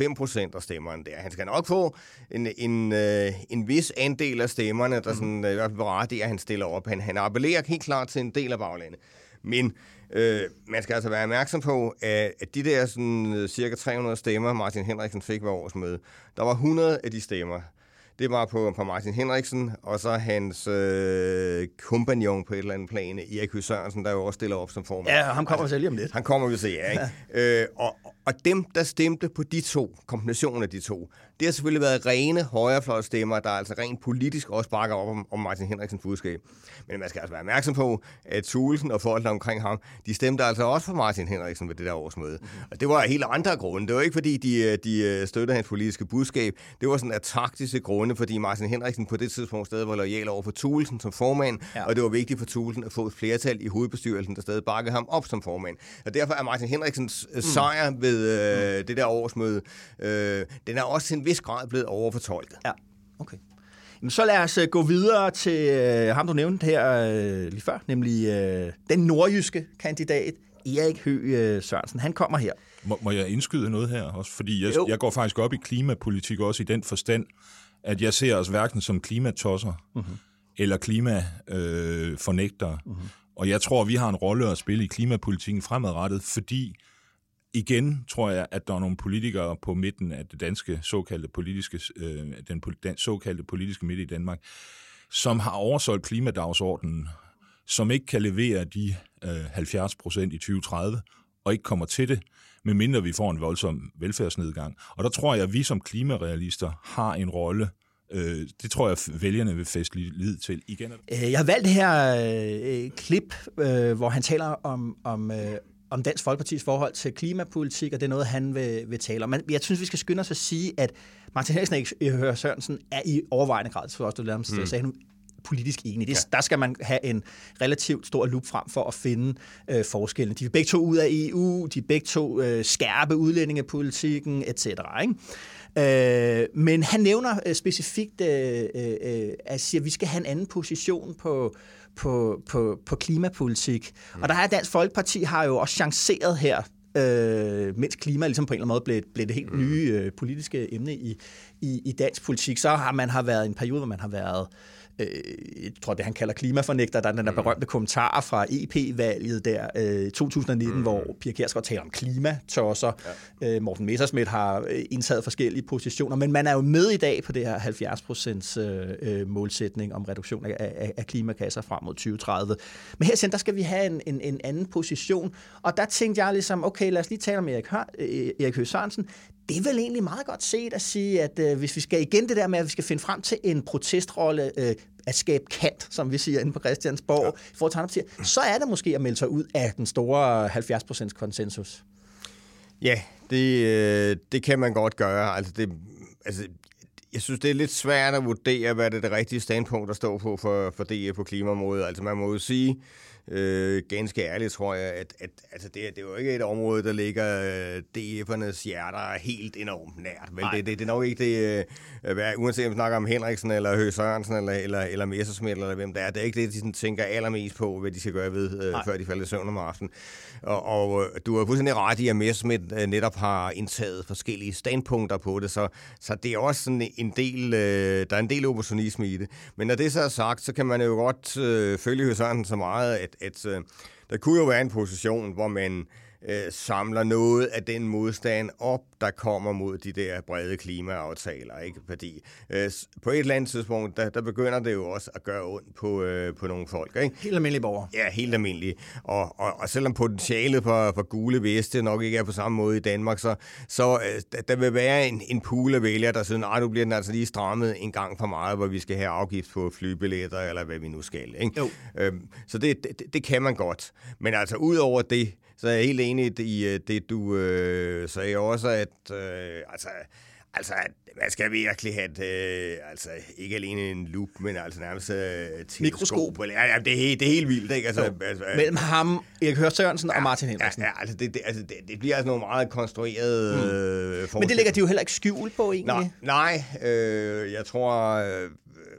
5% af stemmerne der. Han skal nok få en, en, øh, en vis andel af stemmerne, der sådan, øh, berettiger, at han stiller op. Han, han appellerer helt klart til en del af baglandet. Men øh, man skal altså være opmærksom på, at, at de der sådan, øh, cirka 300 stemmer, Martin Henriksen fik ved års møde, der var 100 af de stemmer, det var på, på Martin Henriksen, og så hans øh, kompagnon på et eller andet plan, Erik Høgh Sørensen, der jo også stiller op som formand. Ja, han kommer altså, lige om lidt. Han kommer vi se, ja. Ikke? <laughs> øh, og, Og dem, der stemte på de to, kombinationen af de to, det har selvfølgelig været rene højrefløjstemmer, der altså rent politisk også bakker op om, om Martin Henriksens budskab. Men man skal altså være opmærksom på, at Thulesen og folk omkring ham, de stemte altså også for Martin Henriksen ved det der årsmøde. Mm-hmm. Og det var af helt andre grunde. Det var ikke fordi, de, de øh, støttede hans politiske budskab. Det var sådan af taktiske grunde, fordi Martin Henriksen på det tidspunkt stadig var lojal over for Thulesen som formand, ja. og det var vigtigt for Thulesen at få et flertal i hovedbestyrelsen, der stadig bakkede ham op som formand. Og derfor er Martin Henriksens mm. sejr ved øh, mm. det der årsmøde, øh, den er også til en vis grad blevet overfortolket. Ja, okay. Jamen, så lad os uh, gå videre til uh, ham, du nævnte her uh, lige før, nemlig uh, den nordjyske kandidat, Erik Høgh uh, Sørensen. Han kommer her. Må, må jeg indskyde noget her også? Fordi jeg, jeg går faktisk op i klimapolitik også i den forstand, at jeg ser os hverken som klimatosser uh-huh. eller klimafornægtere. Uh, uh-huh. Og jeg tror, vi har en rolle at spille i klimapolitikken fremadrettet, fordi igen tror jeg, at der er nogle politikere på midten af det danske såkaldte politiske, øh, den, den såkaldte politiske midte i Danmark, som har oversolgt klimadagsordenen, som ikke kan levere de øh, 70 procent i 2030, og ikke kommer til det, medmindre vi får en voldsom velfærdsnedgang. Og der tror jeg, at vi som klimarealister har en rolle, Øh, det tror jeg, vælgerne vil feste lid til. Igen. Øh, jeg har valgt det her øh, øh, klip, øh, hvor han taler om, om, øh, om Dansk Folkepartis forhold til klimapolitik, og det er noget, han vil, vil tale om. Men jeg synes, vi skal skynde os at sige, at Martin Henriksen og Høre Sørensen er i overvejende grad, for også du lader ham mm. sagde politisk enige. Det, ja. Der skal man have en relativt stor lup frem for at finde øh, forskellene. De er begge to ud af EU, de er begge to øh, skærpe udlændingepolitikken, etc. Ikke? Øh, men han nævner øh, specifikt, øh, øh, at siger, at vi skal have en anden position på, på, på, på klimapolitik. Mm. Og der er Dansk Folkeparti har jo også chanceret her, øh, mens klima ligesom på en eller anden måde blev, blev det helt mm. nye øh, politiske emne i, i, i dansk politik, så har man har været en periode, hvor man har været øh, jeg tror det han kalder klimafornægter, der er den der mm. berømte kommentar fra EP-valget der øh, 2019, mm. hvor Pia Kjærsgaard taler om klimatosser. Ja. Øh, Morten Messersmith har øh, indtaget forskellige positioner, men man er jo med i dag på det her 70% øh, øh, målsætning om reduktion af, af, af klimakasser frem mod 2030. Men her der skal vi have en, en, en anden position, og der tænkte jeg ligesom, okay, lad os lige tale om Erik, Hør, øh, Erik Høgh Sørensen det er vel egentlig meget godt set at sige, at øh, hvis vi skal igen det der med, at vi skal finde frem til en protestrolle, øh, at skabe kant, som vi siger inde på Christiansborg, ja. i forhold til så er det måske at melde sig ud af den store 70% konsensus. Ja, det, øh, det kan man godt gøre. Altså, det, altså, jeg synes, det er lidt svært at vurdere, hvad det er det rigtige standpunkt at stå på for, for DF på klimaområdet. Altså, man må jo sige, øh, ganske ærligt, tror jeg, at, at altså det, det er jo ikke et område, der ligger øh, DF'ernes hjerter helt enormt nært. Men det, det, det er nok ikke det, øh, uanset om vi snakker om Henriksen, eller Høgh Sørensen, eller, eller, eller Messersmith, eller hvem det er, det er ikke det, de sådan, tænker allermest på, hvad de skal gøre ved, øh, før de falder i søvn om aftenen. Og, og øh, du har fuldstændig ret i, at Messersmith øh, netop har indtaget forskellige standpunkter på det, så, så det er også sådan en del, øh, der er en del oppositionisme i det. Men når det så er sagt, så kan man jo godt øh, følge Høgh Sørensen så meget, at, at øh, der kunne jo være en position, hvor man øh, samler noget af den modstand op, der kommer mod de der brede klimaaftaler. Ikke? Fordi øh, på et eller andet tidspunkt, der, der begynder det jo også at gøre ondt på, øh, på nogle folk. Ikke? Helt almindelige borgere. Ja, helt almindelige. Og, og, og selvom potentialet for, for gule veste nok ikke er på samme måde i Danmark, så, så øh, der vil være en, en pool af vælgere, der siger, nej, nu bliver den altså lige strammet en gang for meget, hvor vi skal have afgift på flybilletter, eller hvad vi nu skal. Ikke? Jo. Øhm, så det, det, det kan man godt. Men altså, ud over det, så er jeg helt enig i øh, det, du øh, sagde også, at øh, altså, altså, man skal virkelig have et, øh, altså, ikke alene en lup, men altså nærmest øh, Mikroskop. Ja, ja, det, er, helt, det er helt vildt, ikke? Altså, altså, Mellem ham, Erik Hør Sørensen ja, og Martin Henriksen. Ja, ja altså, det, det, altså det, det bliver altså nogle meget konstruerede mm. øh, Men det lægger de jo heller ikke skjul på, egentlig. Nej, nej øh, jeg tror... Øh,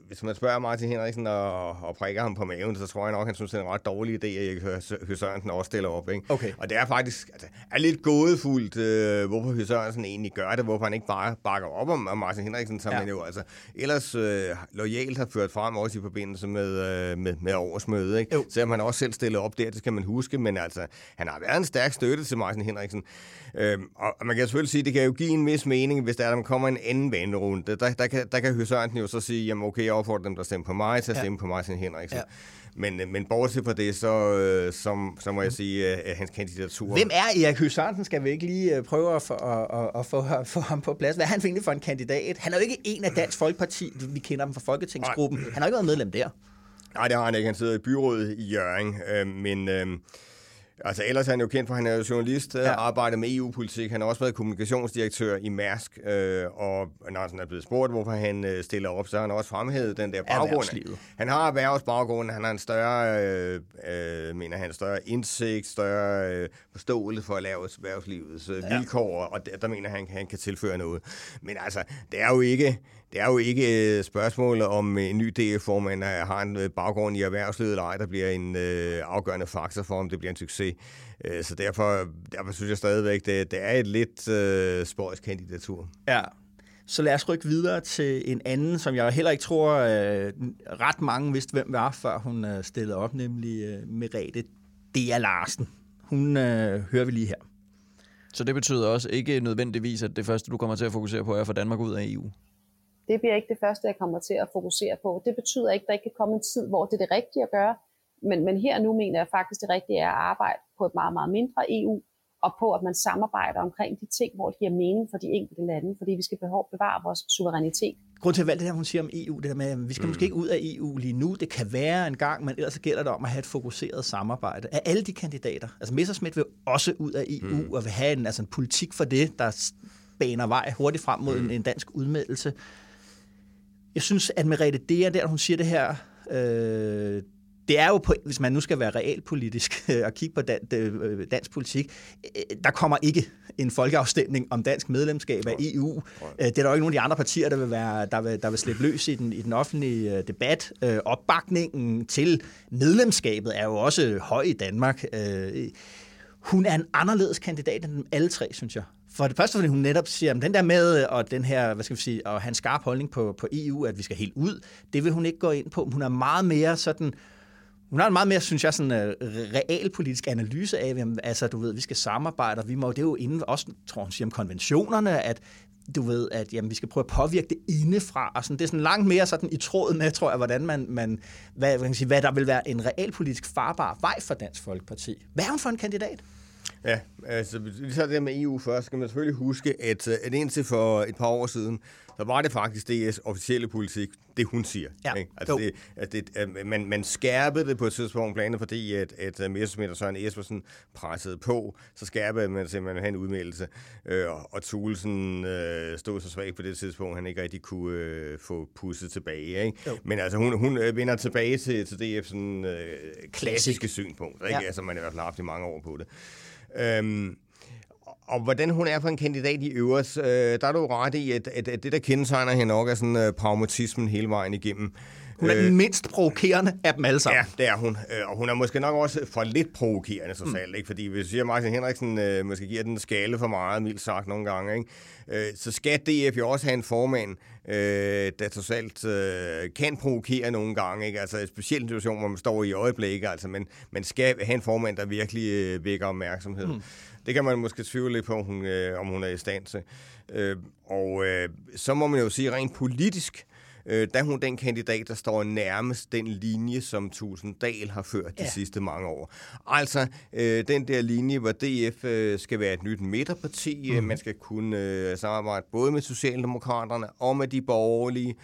hvis man spørger Martin Henriksen og, og prikker ham på maven, så tror jeg nok, han synes, det er en ret dårlig idé, at Høgh Sørensen også stiller op. Ikke? Okay. Og det er faktisk altså, er lidt gådefuldt, øh, hvorfor Høgh Sørensen egentlig gør det, hvorfor han ikke bare bakker op om, om Martin Henriksen, som ja. han jo altså ellers øh, lojalt har ført frem også i forbindelse med, øh, med, med årsmødet. Ikke? Jo. Selvom han også selv stiller op der, det skal man huske, men altså, han har været en stærk støtte til Martin Henriksen. Øh, og man kan selvfølgelig sige, det kan jo give en vis mening, hvis der, der kommer en anden vandrunde. Der, der, kan, der kan Høgh Sørensen jo så sige, jamen okay, opfordrer dem, der stemmer på mig, til at ja. stemme på Martin Henriksen. Ja. Men, øh, men bortset fra det, så, øh, som, så må jeg sige, at hans kandidatur... Hvem er Erik Høgh Sørensen? Skal vi ikke lige prøve at, få, at, at, at få, få ham på plads? Hvad er han egentlig for en kandidat? Han er jo ikke en af Dansk Folkeparti. Vi kender ham fra Folketingsgruppen. Han har ikke været medlem der. Nej, det har han ikke. Han sidder i byrådet i Jørgen. Øh, men... Øh, Altså ellers er han jo kendt for, at han er journalist, ja. arbejder med EU-politik. Han har også været kommunikationsdirektør i Mærsk, øh, og når han er blevet spurgt, hvorfor han øh, stiller op, så har han også fremhævet den der baggrund. Han har erhvervsbaggrund, han har en større, øh, øh, mener han, større indsigt, større øh, forståelse for erhvervslivets øh, ja. vilkår, og der, der mener han, han kan tilføre noget. Men altså, det er jo ikke det er jo ikke et spørgsmål om en ny DF-formand har en øh, baggrund i erhvervslivet eller ej, der bliver en øh, afgørende faktor for, om det bliver en succes. Øh, så derfor, derfor synes jeg stadigvæk, det, det er et lidt øh, spøjs kandidatur. Ja, så lad os rykke videre til en anden, som jeg heller ikke tror, øh, ret mange vidste, hvem var, før hun øh, stillede op, nemlig øh, Merete Dea Larsen. Hun øh, hører vi lige her. Så det betyder også ikke nødvendigvis, at det første, du kommer til at fokusere på, er at få Danmark ud af EU? Det bliver ikke det første, jeg kommer til at fokusere på. Det betyder ikke, at der ikke kan komme en tid, hvor det er det rigtige at gøre. Men, men her nu mener jeg faktisk, det rigtige er at arbejde på et meget, meget mindre EU, og på, at man samarbejder omkring de ting, hvor det giver mening for de enkelte lande, fordi vi skal behov bevare vores suverænitet. Grund til at valge det her, hun siger om EU, det der med, at vi skal mm. måske ikke ud af EU lige nu, det kan være en gang, men ellers gælder det om at have et fokuseret samarbejde. Af alle de kandidater, altså Messerschmidt vil også ud af EU, mm. og vil have en, altså en politik for det, der baner vej hurtigt frem mod mm. en, en dansk udmeldelse. Jeg synes, at Merete Dea, der hun siger det her, øh, det er jo, på, hvis man nu skal være realpolitisk og kigge på dan, øh, dansk politik, øh, der kommer ikke en folkeafstemning om dansk medlemskab af EU. Øh, det er der jo ikke nogen af de andre partier, der vil, være, der vil, der vil slippe løs i den, i den offentlige debat. Opbakningen til medlemskabet er jo også høj i Danmark. Hun er en anderledes kandidat end dem alle tre, synes jeg. For det første, fordi hun netop siger, at den der med, og den her, hvad skal vi sige, og hans skarp holdning på, på EU, at vi skal helt ud, det vil hun ikke gå ind på. Hun er meget mere sådan, hun har en meget mere, synes jeg, sådan uh, realpolitisk analyse af, at altså, du ved, vi skal samarbejde, og vi må, det er jo inden, også, tror hun siger om konventionerne, at du ved, at jamen, vi skal prøve at påvirke det indefra, og sådan, det er sådan langt mere sådan i tråd med, tror jeg, hvordan man, man hvad, hvad, kan sige, hvad der vil være en realpolitisk farbar vej for Dansk Folkeparti. Hvad er hun for en kandidat? Ja, altså, vi tager det med EU først, skal man selvfølgelig huske, at, at indtil for et par år siden, så var det faktisk DS officielle politik, det hun siger. Ja. Ikke? Altså det, at det, at man, man skærpede det på et tidspunkt, blandt andet fordi, at, at Messerschmidt og Søren Espersen pressede på, så skærpede man simpelthen en udmeldelse, øh, og Thulesen øh, stod så svagt på det tidspunkt, han ikke rigtig kunne øh, få pusset tilbage. Ikke? Men altså, hun, hun øh, vender tilbage til, til DF's sådan, øh, klassiske synspunkt, ikke? Ja. Altså, man har i hvert fald haft i mange år på det. Øhm, og hvordan hun er for en kandidat i øvrigt, øh, der er du ret i, at, at, at det, der kendetegner hende nok, er sådan uh, pragmatismen hele vejen igennem. Hun er den øh, mindst provokerende af dem alle sammen. Ja, det er hun. Øh, og hun er måske nok også for lidt provokerende socialt, mm. ikke? Fordi hvis siger, Martin Henriksen øh, måske giver den skale for meget, mildt sagt nogle gange, ikke? Øh, så skal DF jo også have en formand, øh, der totalt øh, kan provokere nogle gange. Ikke? Altså en situation, hvor man står i øjeblikket. Altså, men man skal have en formand, der virkelig øh, vækker opmærksomhed. Mm. Det kan man måske tvivle lidt på, om hun, øh, om hun er i stand til. Øh, og øh, så må man jo sige rent polisk, øh, der er hun den kandidat, der står nærmest den linje, som Tusinddal har ført de ja. sidste mange år. Altså øh, den der linje, hvor DF øh, skal være et nyt midterparti, mm. man skal kunne øh, samarbejde både med Socialdemokraterne og med de borgerlige,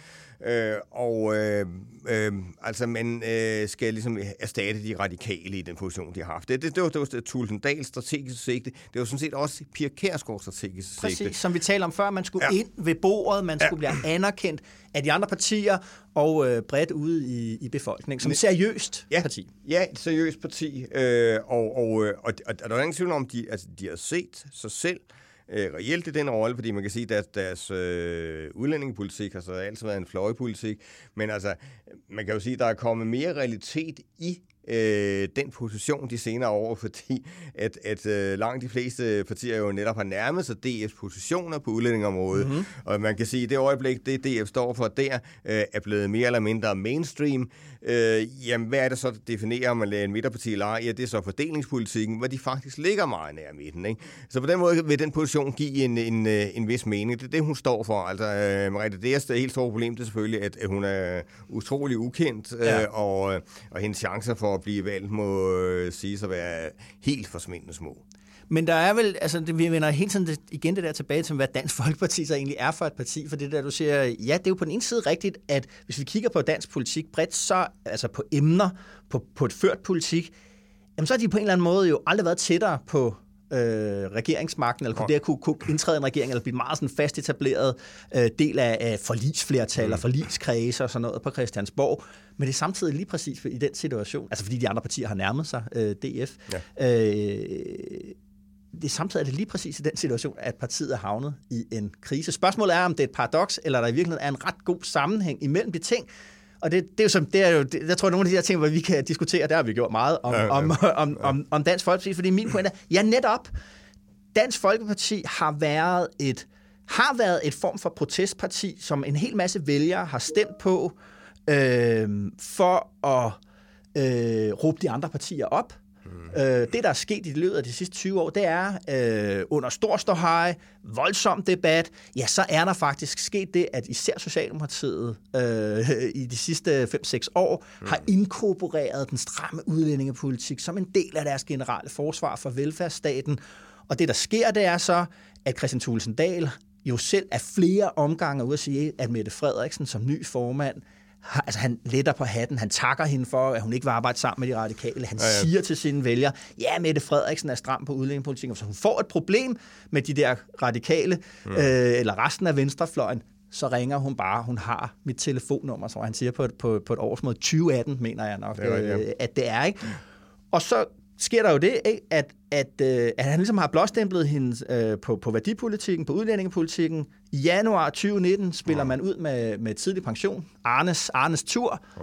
Øh, og øh, øh, altså, man øh, skal ligesom erstatte de radikale i den position, de har haft. Det, det, det var, det var Tulsendals strategiske sigte. Det var sådan set også Pia Kærsgaards strategiske Præcis, sigte. som vi talte om før. Man skulle ja. ind ved bordet, man skulle ja. blive anerkendt af de andre partier og øh, bredt ude i, i befolkningen. Som et seriøst ja, parti. Ja, et seriøst parti. Øh, og, og, øh, og, og, og der er ingen tvivl om, de, altså, de har set sig selv øh, reelt i den rolle, fordi man kan sige, at deres øh, udlændingepolitik har så altid været en fløjepolitik, men altså, man kan jo sige, at der er kommet mere realitet i øh, den position de senere år, fordi at, at øh, langt de fleste partier jo netop har nærmet sig DF's positioner på udlændingområdet. Mm-hmm. Og man kan sige, at det øjeblik, det DF står for der, øh, er blevet mere eller mindre mainstream. Øh, jamen, hvad er det så, der definerer, om man lader en midterparti eller Ja, det er så fordelingspolitikken, hvor de faktisk ligger meget nær midten. Ikke? Så på den måde vil den position give en, en, øh, en vis mening. Det er det, hun står for. Altså, øh, Mariette, det er helt store problem, det er selvfølgelig, at, hun er utrolig ukendt, øh, ja. og, og hendes chancer for at blive valgt må øh, sige at være helt forsvindende små. Men der er vel, altså vi vender hele tiden det, igen det der tilbage til, hvad Dansk Folkeparti så egentlig er for et parti, for det der, du siger, ja, det er jo på den ene side rigtigt, at hvis vi kigger på dansk politik bredt, så altså på emner, på, på et ført politik, jamen så har de på en eller anden måde jo aldrig været tættere på øh, regeringsmagten, eller kunne det kunne, kunne indtræde en regering, eller blive meget sådan fast etableret øh, del af, af forlisflertal mm. og forliskredse og sådan noget på Christiansborg. Men det er samtidig lige præcis i den situation, altså fordi de andre partier har nærmet sig øh, DF, ja. øh, det samtidig er det lige præcis i den situation, at partiet er havnet i en krise. Spørgsmålet er, om det er et paradoks, eller der i virkeligheden er en ret god sammenhæng imellem de ting. Og det, det er jo som, det er jo, det, jeg tror, nogle af de her ting, hvor vi kan diskutere, der har vi gjort meget om, ja, ja. om, om, om, om Dansk Folkeparti, fordi min pointe er, ja netop, Dansk Folkeparti har været et har været et form for protestparti, som en hel masse vælgere har stemt på, øh, for at øh, råbe de andre partier op. Mm. Øh, det, der er sket i løbet af de sidste 20 år, det er øh, under stor ståhej, voldsom debat, ja, så er der faktisk sket det, at især Socialdemokratiet øh, <laughs> i de sidste 5-6 år mm. har inkorporeret den stramme udlændingepolitik som en del af deres generelle forsvar for velfærdsstaten. Og det, der sker, det er så, at Christian Thulesen Dahl jo selv er flere omgange ude at sige, at Mette Frederiksen som ny formand altså han letter på hatten, han takker hende for, at hun ikke vil arbejde sammen med de radikale. Han ja, ja. siger til sine vælgere, ja, Mette Frederiksen er stram på udlændingepolitikken, så hun får et problem med de der radikale, ja. øh, eller resten af venstrefløjen, så ringer hun bare, hun har mit telefonnummer, som han siger på et, på, på et årsmøde, 2018 mener jeg nok, ja, ja. Øh, at det er. ikke. Og så sker der jo det, ikke? At, at, øh, at han ligesom har blåstemplet hende øh, på, på værdipolitikken, på udlændingepolitikken. I januar 2019 spiller ja. man ud med, med tidlig pension, Arnes, Arnes tur, ja.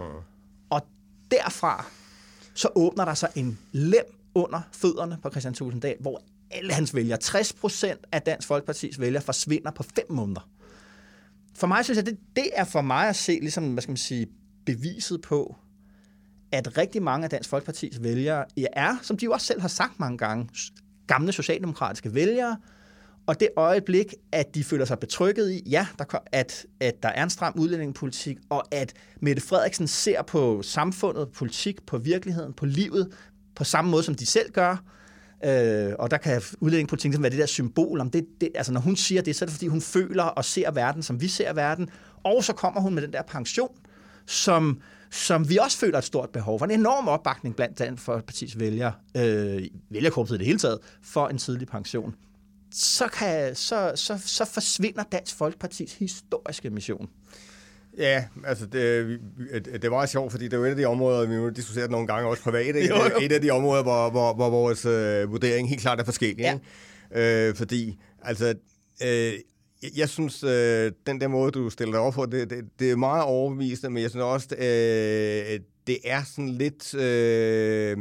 og derfra så åbner der sig en lem under fødderne på Christian Tulsendal, hvor alle hans vælgere, 60 procent af Dansk Folkepartis vælgere, forsvinder på fem måneder. For mig synes jeg, det, det er for mig at se ligesom, hvad skal man sige, beviset på, at rigtig mange af Dansk Folkepartis vælgere er, som de jo også selv har sagt mange gange, gamle socialdemokratiske vælgere, og det øjeblik, at de føler sig betrykket i, ja, der, at, at der er en stram udlændingepolitik, og at Mette Frederiksen ser på samfundet, politik, på virkeligheden, på livet, på samme måde, som de selv gør. Øh, og der kan udlændingepolitikken være det der symbol. Om det, det, altså når hun siger det, så er det fordi, hun føler og ser verden, som vi ser verden. Og så kommer hun med den der pension, som som vi også føler et stort behov for. En enorm opbakning blandt Dansk Folkeparti's vælgere, øh, vælgerkorpset i det hele taget, for en tidlig pension. Så, kan, så, så, så forsvinder Dansk Folkepartis historiske mission. Ja, altså det, det var sjovt, fordi det er jo et af de områder, vi nu diskuterer nogle gange også privat, ikke? Jo, jo. et af de områder, hvor, hvor, hvor vores øh, vurdering helt klart er forskellig. Ja. Ikke? Øh, fordi altså, øh, jeg, jeg synes, øh, den der måde, du stiller dig over for, det, det, det er meget overbevisende, men jeg synes også, øh, det er sådan lidt... Øh,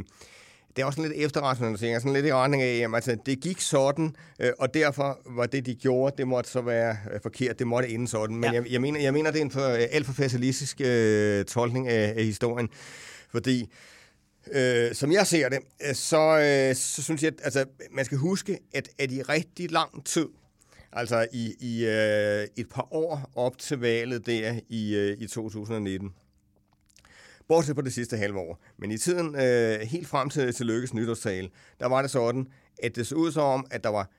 det er også lidt efterrationalisering, sådan lidt i retning af, at altså, det gik sådan, øh, og derfor var det, de gjorde, det måtte så være øh, forkert, det måtte ende sådan. Men ja. jeg, jeg, mener, jeg mener, det er en for, øh, alt for fatalistisk øh, tolkning af, af historien, fordi Øh, som jeg ser det, så, øh, så synes jeg, at altså, man skal huske, at, at i rigtig lang tid, Altså i, i øh, et par år op til valget der i, øh, i 2019. Bortset på det sidste halve år. Men i tiden, øh, helt frem til, til Lykkes nytårstale, der var det sådan, at det så ud som, at der var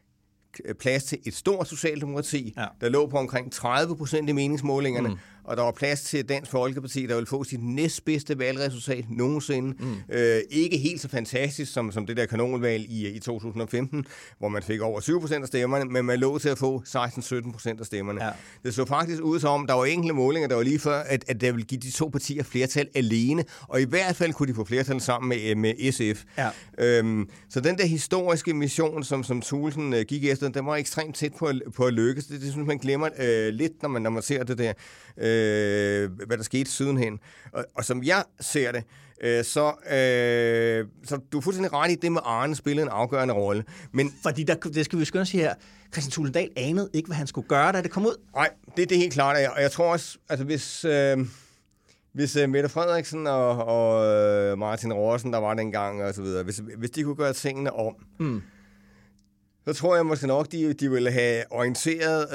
plads til et stort socialdemokrati, ja. der lå på omkring 30 procent i meningsmålingerne, mm og der var plads til Dansk Folkeparti, der ville få sit næstbedste valgresultat nogensinde. Mm. Øh, ikke helt så fantastisk som, som det der kanonvalg i, i 2015, hvor man fik over 20 procent af stemmerne, men man lå til at få 16-17 procent af stemmerne. Ja. Det så faktisk ud som, der var enkelte målinger, der var lige før, at, at der ville give de to partier flertal alene, og i hvert fald kunne de få flertal sammen med, med SF. Ja. Øhm, så den der historiske mission, som, som Thulesen øh, gik efter, den var ekstremt tæt på, på at lykkes. Det, det synes man glemmer øh, lidt, når man, når man ser det der. Øh, øh, hvad der skete sidenhen. Og, og som jeg ser det, øh, så, øh, så du er fuldstændig ret i, det med Arne spillede en afgørende rolle. Men, Fordi der, det skal vi skynde sige her, Christian Tulendal anede ikke, hvad han skulle gøre, da det kom ud. Nej, det, det er helt klart. Og jeg tror også, altså hvis... Øh, hvis uh, Mette Frederiksen og, og uh, Martin Rosen, der var dengang og så videre, hvis, hvis de kunne gøre tingene om, mm så tror jeg måske nok, de, de ville have orienteret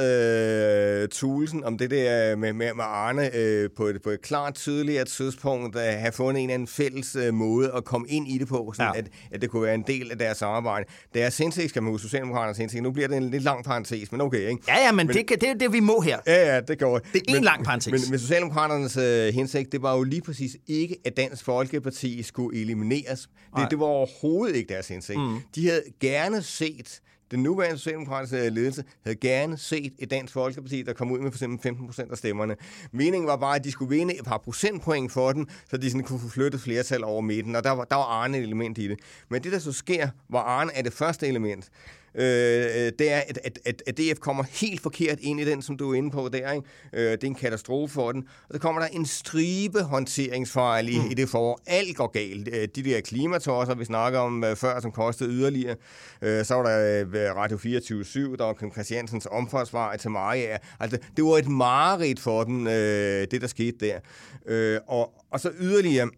øh, Tulsen om det der med, med, med Arne øh, på, et, på et klart tydeligere tidspunkt, at have fundet en eller anden fælles øh, måde at komme ind i det på, sådan ja. at, at det kunne være en del af deres samarbejde. Deres hensigt skal man huske, Socialdemokraternes hensigt. Nu bliver det en lidt lang parentes, men okay, ikke? Ja, ja, men, men det, det er det, vi må her. Ja, ja, det går. Det er en lang parentes. Men, men Socialdemokraternes øh, hensigt, det var jo lige præcis ikke, at Dansk Folkeparti skulle elimineres. Det, det var overhovedet ikke deres hensigt. Mm. De havde gerne set den nuværende socialdemokratiske ledelse havde gerne set et dansk folkeparti, der kom ud med for eksempel 15 procent af stemmerne. Meningen var bare, at de skulle vinde et par procentpoint for den, så de sådan kunne få flyttet flertal over midten, og der var, der var Arne et element i det. Men det, der så sker, var Arne er det første element øh, det er, at, at, at, at DF kommer helt forkert ind i den, som du er inde på der. Ikke? Øh, det er en katastrofe for den. Og så kommer der en stribe håndteringsfejl i, mm. i det forår. Alt går galt. Øh, de der klimatosser, vi snakker om uh, før, som kostede yderligere. Øh, så var der Radio 24 der var Kim Christiansens omfartsvej til Maria. Altså, det var et mareridt for dem, øh, det der skete der. Øh, og, og så yderligere,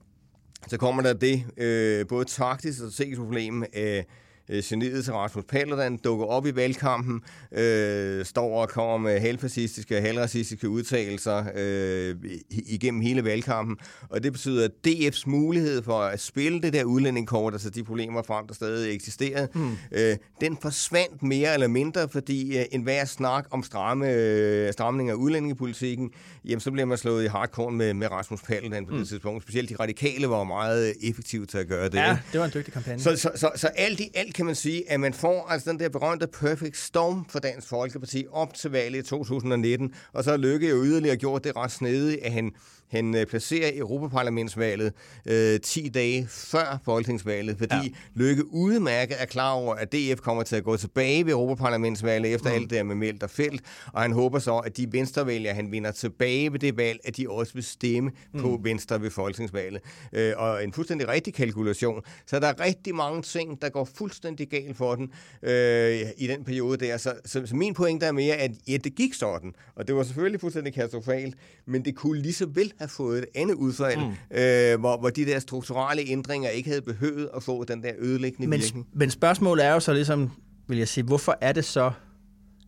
så kommer der det, øh, både taktisk og strategisk problem, øh, øh, geniet til Rasmus Paludan dukker op i valgkampen, øh, står og kommer med halvfascistiske og halvracistiske udtalelser øh, igennem hele valgkampen. Og det betyder, at DF's mulighed for at spille det der udlændingkort, altså de problemer frem, der stadig eksisterede, mm. øh, den forsvandt mere eller mindre, fordi øh, enhver snak om stramme, øh, stramning af udlændingepolitikken, jamen så bliver man slået i hardcore med, med Rasmus Paludan på mm. det tidspunkt. Specielt de radikale var meget effektive til at gøre det. Ja, det var en dygtig kampagne. Så, så, så, så alt i alt kan man sige, at man får altså den der berømte perfect storm for Dansk Folkeparti op til valget i 2019, og så har Lykke jo yderligere gjort det ret snedigt, at han han øh, placerer Europaparlamentsvalget øh, 10 dage før folketingsvalget, fordi ja. Lykke udmærket er klar over, at DF kommer til at gå tilbage ved Europaparlamentsvalget efter mm. alt det med Meldt og Felt, og han håber så, at de venstrevælgere, han vinder tilbage ved det valg, at de også vil stemme mm. på Venstre ved folketingsvalget. Øh, og en fuldstændig rigtig kalkulation. Så der er rigtig mange ting, der går fuldstændig galt for den øh, i den periode der. Så, så, så min pointe er mere, at ja, det gik sådan, og det var selvfølgelig fuldstændig katastrofalt, men det kunne lige så vel have fået et andet udfald, mm. øh, hvor, hvor de der strukturelle ændringer ikke havde behøvet at få den der ødelæggende men, virkning. Men spørgsmålet er jo så ligesom, vil jeg sige, hvorfor er det så,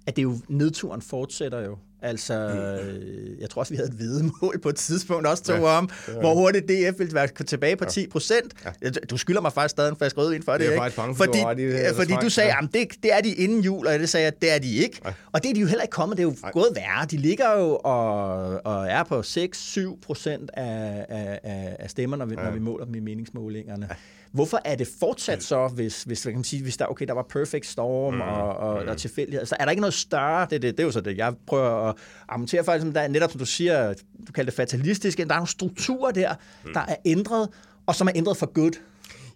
at det jo nedturen fortsætter jo? Altså, mm. jeg tror også, vi havde et videmål på et tidspunkt også to ja, om, ja. hvor hurtigt DF ville være tilbage på 10 procent. Ja. Du skylder mig faktisk stadig en flaske rødvin for det, det er ikke? Faktisk fordi, for, det, fordi du sagde, at det, det er de inden jul, og det sagde jeg, det er de ikke. Ja. Og det er de jo heller ikke kommet. Det er jo ja. gået værre. De ligger jo og, og er på 6-7 procent af, af, af stemmer, når vi, når vi måler dem i meningsmålingerne. Ja. Hvorfor er det fortsat så, hvis, hvis, kan man sige, hvis der, okay, der var perfect storm mm. og, og, mm. og tilfældighed? Altså, er der ikke noget større? Det, det, det er jo så det, jeg prøver at argumentere for. Ligesom der, netop som du siger, du kalder det fatalistisk, der er nogle strukturer der, mm. der er ændret, og som er ændret for good.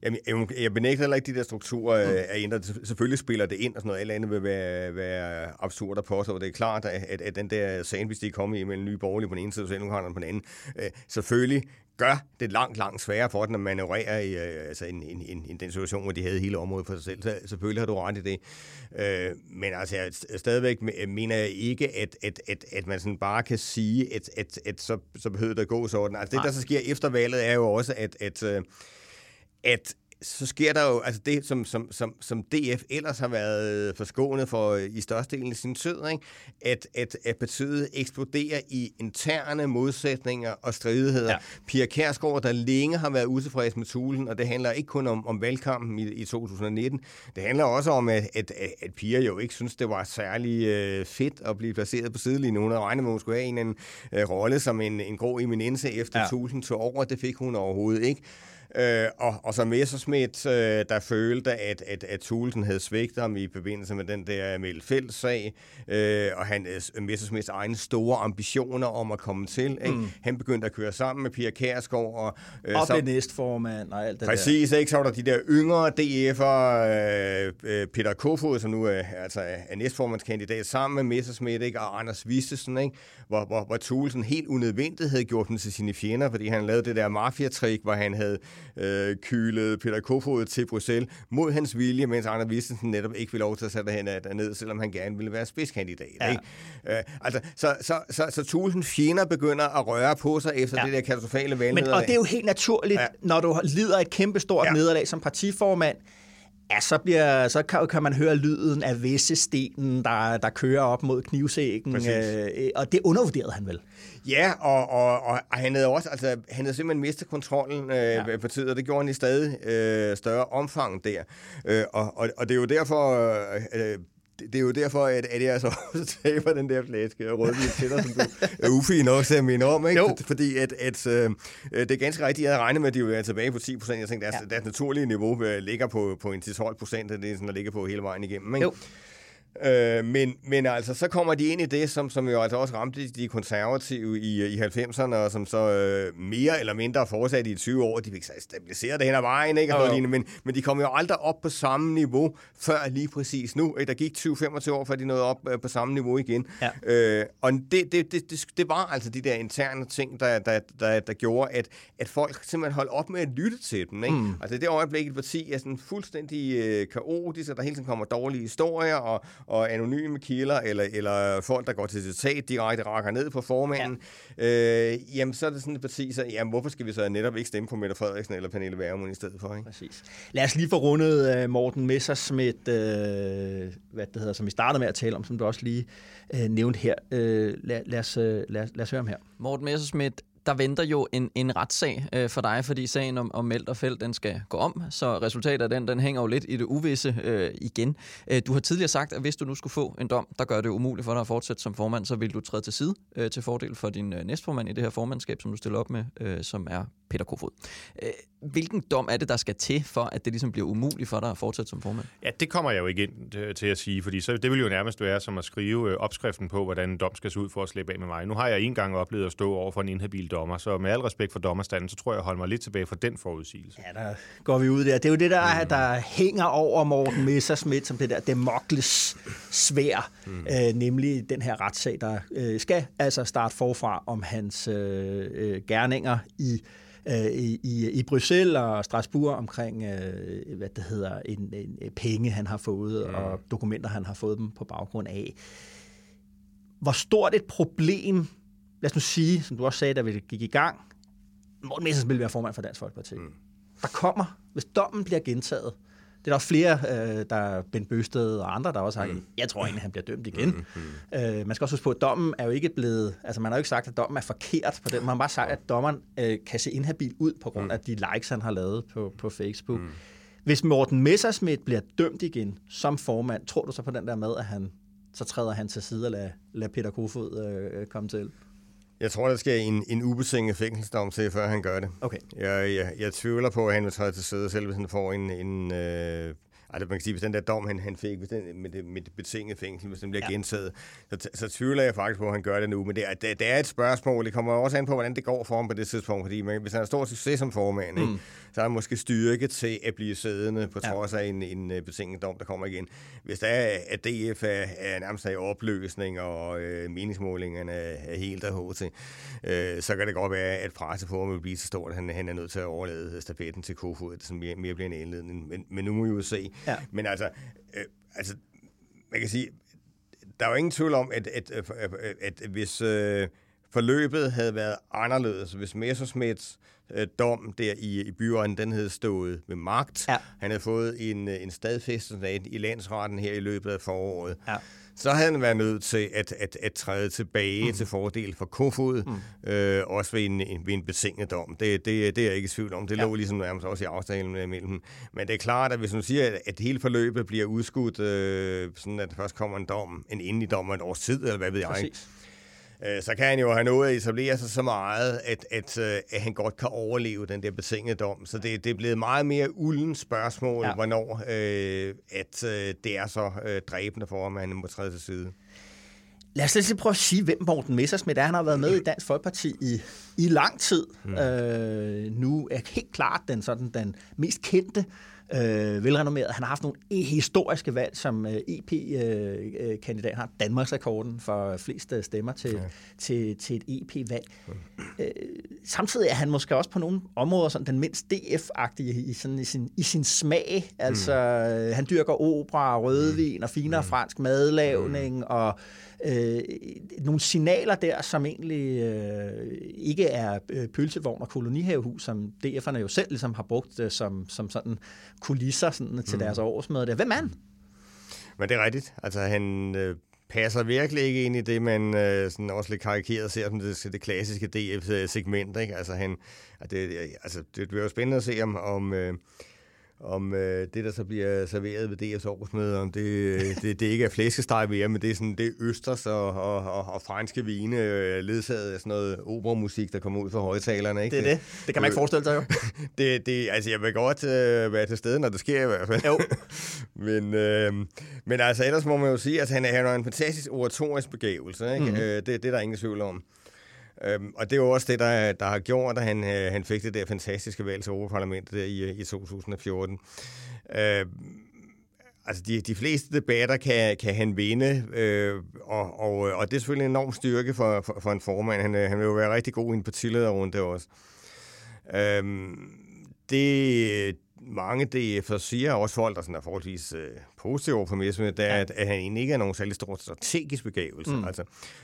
Jamen, jeg, jeg benægter heller ikke, de der strukturer mm. er ændret. Selvfølgelig spiller det ind, og sådan noget. Alt andet vil være, være absurd at påstå. Det er klart, at, at, at den der sandwich, de er kommet i mellem nye borgerlige på den ene side, og Socialdemokraterne på den anden, øh, selvfølgelig gør det langt, langt sværere for den at manøvrere i øh, altså en, en, en, en den situation, hvor de havde hele området for sig selv. Så selvfølgelig har du ret i det. Øh, men altså, jeg stadigvæk mener jeg ikke, at, at, at, at man sådan bare kan sige, at, at, at så, så behøver det at gå sådan. Altså, det, der så sker efter valget, er jo også, at, at, øh, at så sker der jo altså det, som, som, som, som DF ellers har været forskånet for i størstedelen af sin tid, ikke? At, at, at partiet eksploderer i interne modsætninger og stridigheder. Ja. Pia Kærsgaard, der længe har været utilfreds med Tulen, og det handler ikke kun om, om valgkampen i, i 2019, det handler også om, at, at, at Pia jo ikke synes, det var særlig øh, fedt at blive placeret på sidelinjen. Hun havde regnet med, at hun skulle have en, en øh, rolle som en, en grå eminence efter ja. Tulen tog over. Det fik hun overhovedet ikke. Øh, og, og så Messerschmidt, øh, der følte, at, at, at Thulesen havde svigtet ham i forbindelse med den der Emil sag øh, og han, øh, Messerschmidts egne store ambitioner om at komme til. Ikke? Mm. Han begyndte at køre sammen med Pia Kærsgaard. Og, øh, og så, blev næstformand og alt det præcis, der. ikke? Så var der de der yngre DF'er, øh, øh, Peter Kofod, som nu er, altså, er næstformandskandidat, sammen med Messerschmidt, ikke? og Anders Vistesen, ikke? Hvor, hvor, hvor Thulesen helt unødvendigt havde gjort dem til sine fjender, fordi han lavede det der mafia-trick, hvor han havde øh, kylet Peter Kofod til Bruxelles mod hans vilje, mens Anders Vistesen netop ikke ville lov til at sætte hende ned, selvom han gerne ville være spidskandidat. Ja. Ikke? Øh, altså, så, så, så, så Thulesen fjender begynder at røre på sig efter ja. det der katastrofale valgnederlag. Men, og det er jo helt naturligt, ja. når du lider et kæmpestort ja. nederlag som partiformand, Ja, så, bliver, så kan, kan man høre lyden af visse stenen, der, der kører op mod knivsækken, øh, og det undervurderede han vel? Ja, og, og, og han havde også, altså, han havde simpelthen mistet kontrollen øh, ja. på tid, og det gjorde han i stadig øh, større omfang der. Øh, og, og, og det er jo derfor, øh, det, det er jo derfor, at, at jeg så <laughs> også taber den der flaske rødvin til dig, som du er ufin nok til at minde om. Ikke? Jo. Fordi at, at, øh, det er ganske rigtigt, jeg havde regnet med, at de ville være tilbage på 10 procent. Jeg tænkte, deres, ja. deres naturlige niveau ligger på, på en 10-12 procent, det er sådan, der ligger på hele vejen igennem. Ikke? Jo. Øh, men, men altså, så kommer de ind i det, som, som jo altså også ramte de konservative i, i 90'erne, og som så øh, mere eller mindre fortsatte i 20 år. De fik stabilisere det hen ad vejen, ikke? Og lignende, men, men de kom jo aldrig op på samme niveau før lige præcis nu. Ikke? Der gik 20-25 år, før de nåede op øh, på samme niveau igen. Ja. Øh, og det, det, det, det, det var altså de der interne ting, der, der, der, der gjorde, at, at folk simpelthen holdt op med at lytte til dem. Ikke? Mm. Altså det øjeblik, et parti er sådan fuldstændig øh, kaotisk, og der hele tiden kommer dårlige historier, og og anonyme kilder, eller, eller folk, der går til citat direkte, rakker ned på formanden, ja. øh, jamen så er det sådan et parti, så jamen, hvorfor skal vi så netop ikke stemme på Mette Frederiksen eller Pernille Værmund i stedet for? Ikke? Præcis. Lad os lige få rundet uh, Morten Messersmith, uh, hvad det hedder, som vi startede med at tale om, som du også lige uh, nævnte her. Uh, lad, lad, os, uh, lad, lad os høre ham her. Morten Messersmith der venter jo en, en retssag øh, for dig, fordi sagen om, om Meldt og Felt, den skal gå om, så resultatet af den, den hænger jo lidt i det uvisse øh, igen. Øh, du har tidligere sagt, at hvis du nu skulle få en dom, der gør det umuligt for dig at fortsætte som formand, så vil du træde til side øh, til fordel for din øh, næstformand i det her formandskab, som du stiller op med, øh, som er Peter Kofod. Øh, hvilken dom er det, der skal til for, at det ligesom bliver umuligt for dig at fortsætte som formand? Ja, det kommer jeg jo ikke ind til at sige, fordi så, det vil jo nærmest være som at skrive øh, opskriften på, hvordan en dom skal se ud for at slippe af med mig. Nu har jeg en gang oplevet at stå over for en inhabil dommer, så med al respekt for dommerstanden, så tror jeg, jeg holder mig lidt tilbage fra den forudsigelse. Ja, der går vi ud der. Det er jo det, der, mm. der hænger over Morten Messersmith som det der Demokles svær, mm. øh, nemlig den her retssag, der øh, skal altså starte forfra om hans øh, øh, gerninger i øh, i, i Bruxelles og Strasbourg omkring, øh, hvad det hedder, en, en penge, han har fået, mm. og dokumenter, han har fået dem på baggrund af. Hvor stort et problem, lad os nu sige, som du også sagde, da vi gik i gang, Morten Messersmith vil være formand for Dansk Folkeparti. Mm. Der kommer, hvis dommen bliver gentaget, det er der flere, øh, der er Ben Bøsted og andre, der også har mm. jeg tror egentlig, han bliver dømt igen. Mm, mm. Øh, man skal også huske på, at dommen er jo ikke blevet, altså man har jo ikke sagt, at dommen er forkert på den. Man har bare sagt, at dommeren øh, kan se inhabil ud på grund mm. af de likes, han har lavet på, på Facebook. Mm. Hvis Morten Messersmith bliver dømt igen som formand, tror du så på den der med, at han så træder han til side og lader, lader Peter Kofod øh, komme til? Jeg tror, der skal en, en ubetinget fængselsdom til, før han gør det. Okay. Jeg, jeg, jeg tvivler på, at han vil træde til side, selv hvis han får en, en øh, altså man kan sige, hvis den der dom, han, han fik hvis den, med, det, med det betingede fængsel, hvis den bliver ja. gentaget, så, så tvivler jeg faktisk på, at han gør det nu. Men det er, det, det er et spørgsmål. Det kommer også an på, hvordan det går for ham på det tidspunkt. Fordi man, hvis han har stor succes som formand, mm. ikke, så har han måske styrke til at blive siddende på trods af en, en, en betinget dom, der kommer igen. Hvis der er, at DF er, er nærmest i opløsning, og øh, meningsmålingerne er helt der til, øh, så kan det godt være, at presset på ham vil blive så stort, at han, han er nødt til at overlade stafetten til Kofod, som mere, mere bliver en indledning. Men, men nu må vi jo se. Ja. Men altså, øh, altså, man kan sige, der er jo ingen tvivl om, at, at, at, at, hvis øh, forløbet havde været anderledes, hvis Messerschmidts øh, dom der i, i byråden, den havde stået ved magt, ja. han havde fået en, en stadfæstelse i landsretten her i løbet af foråret, ja så havde han været nødt til at, at, at træde tilbage mm. til fordel for Kofod, mm. øh, også ved en, ved en betinget dom. Det, det, det er jeg ikke i tvivl om. Det ja. lå ligesom nærmest også i aftalen mellem dem. Men det er klart, at hvis man siger, at, at hele forløbet bliver udskudt, øh, sådan at der først kommer en dom, en endelig dom af et års tid, eller hvad ved jeg, øh, så kan han jo have nået at etablere sig så meget, at, at, øh, at han godt kan overleve den der betingede dom. Så det, det er blevet meget mere ulden spørgsmål, ja. hvornår øh, at øh, det er så øh, dræbende for ham, at han må træde til side. Lad os lige prøve at sige, hvem Morten Messersmith er. Han har været med i Dansk Folkeparti i, i lang tid. Mm. Øh, nu er helt klart den, sådan, den mest kendte øh, velrenommeret. Han har haft nogle historiske valg som øh, EP-kandidat. Øh, han har Danmarks rekorden for flest stemmer til, ja. til, til et EP-valg. Mm. Øh, samtidig er han måske også på nogle områder sådan den mindst DF-agtige i, sådan, i, sin, i sin smag. Altså, mm. han dyrker opera, rødvin og finere mm. fransk madlavning mm. og øh, nogle signaler der, som egentlig øh, ikke er øh, pølsevogn og kolonihavehus, som DF'erne jo selv ligesom har brugt øh, som, som sådan kulisser sådan, til mm. deres årsmøde. Der. Hvem er han? Men det er rigtigt. Altså, han øh, passer virkelig ikke ind i det, man øh, sådan også lidt karikeret ser som det, det klassiske DF-segment. Ikke? Altså, han, det, altså, det bliver jo spændende at se, om, om øh, om øh, det, der så bliver serveret ved DF's årsmøde, om det, det, det ikke er flæskesteg mere, men det er, sådan, det er østers og, og, og, og franske vine, øh, ledsaget af sådan noget operamusik, der kommer ud fra højtalerne. Ikke? Det er det. Det kan man ikke forestille sig jo. <laughs> det, det, altså, jeg vil godt øh, være til stede, når det sker i hvert fald. Jo. <laughs> men, øh, men altså, ellers må man jo sige, at han, han har en fantastisk oratorisk begævelse. Ikke? Mm. Øh, det, det er der ingen tvivl om. Øhm, og det er jo også det, der, der har gjort, at han, øh, han fik det der fantastiske valg til Europaparlamentet der i, øh, i 2014. Øhm, altså de, de fleste debatter kan, kan han vinde, øh, og, og, øh, og det er selvfølgelig en enorm styrke for, for, for en formand. Han, han vil jo være rigtig god i en partilederrunde også. Øhm, det, mange DF'er siger, også folk, der sådan er forholdsvis øh, positive over for Messerschmidt, er, ja. at, at han egentlig ikke er nogen særlig stor strategisk begævelse. Mm. Altså,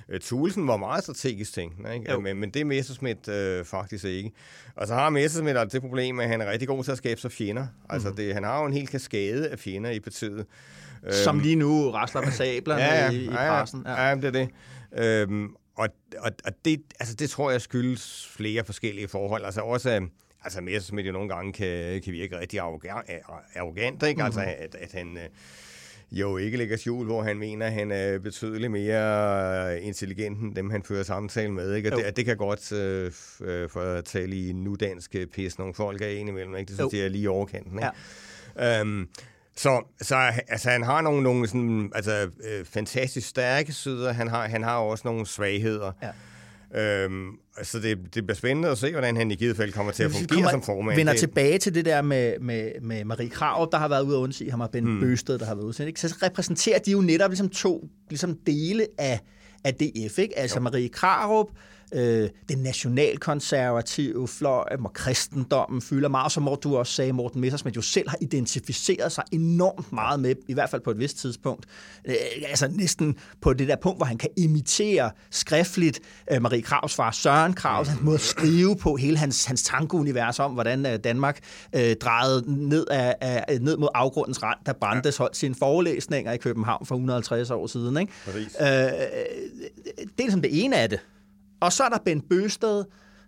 øh, Thulesen var meget strategisk ting, ikke? Men, men det er Messerschmidt øh, faktisk ikke. Og så har Messerschmidt altså det problem, at han er rigtig god til at skabe sig fjender. Altså, mm. det, han har jo en hel kaskade af fjender i partiet. Som øhm, lige nu rasler med sablerne ja, ja, i, i pressen. Ja, ja. ja, det er det. Øhm, og, og, og det, altså, det tror jeg skyldes flere forskellige forhold. Altså også altså Messerschmidt jo nogle gange kan, kan virke rigtig arrogant, ikke? Mm-hmm. Altså, at, at han øh, jo ikke lægger skjul, hvor han mener, at han er betydeligt mere intelligent end dem, han fører samtale med. Ikke? Og det, det kan godt øh, øh, for at tale i nudansk pis nogle folk af imellem. Ikke? Det synes jeg er lige overkanten. Ikke? Ja. Øhm, så, så altså, han har nogle, nogle sådan, altså, øh, fantastisk stærke sider. Han har, han har også nogle svagheder. Ja. Øhm, så det, det bliver spændende at se, hvordan han i givet fald kommer til at fungere kommer, som formand. vender tilbage til det der med, med, med Marie Krav, der har været ude at undsige ham, og Ben hmm. Bøsted, der har været ude. Ikke? Så repræsenterer de jo netop ligesom to ligesom dele af, af DF. Ikke? Altså jo. Marie Krarup, øh, den nationalkonservative fløj, hvor kristendommen fylder meget, som du også sagde, Morten Messersmith jo selv har identificeret sig enormt meget med, i hvert fald på et vist tidspunkt. Øh, altså næsten på det der punkt, hvor han kan imitere skriftligt øh, Marie Kravs far Søren Kravs, han måde at skrive på hele hans, hans tankeunivers om, hvordan øh, Danmark øh, drejede ned, af, af, ned mod afgrundens rand, da Brandes holdt sine forelæsninger i København for 150 år siden. Ikke? Øh, det er ligesom det ene af det. Og så er der Ben Bøsted,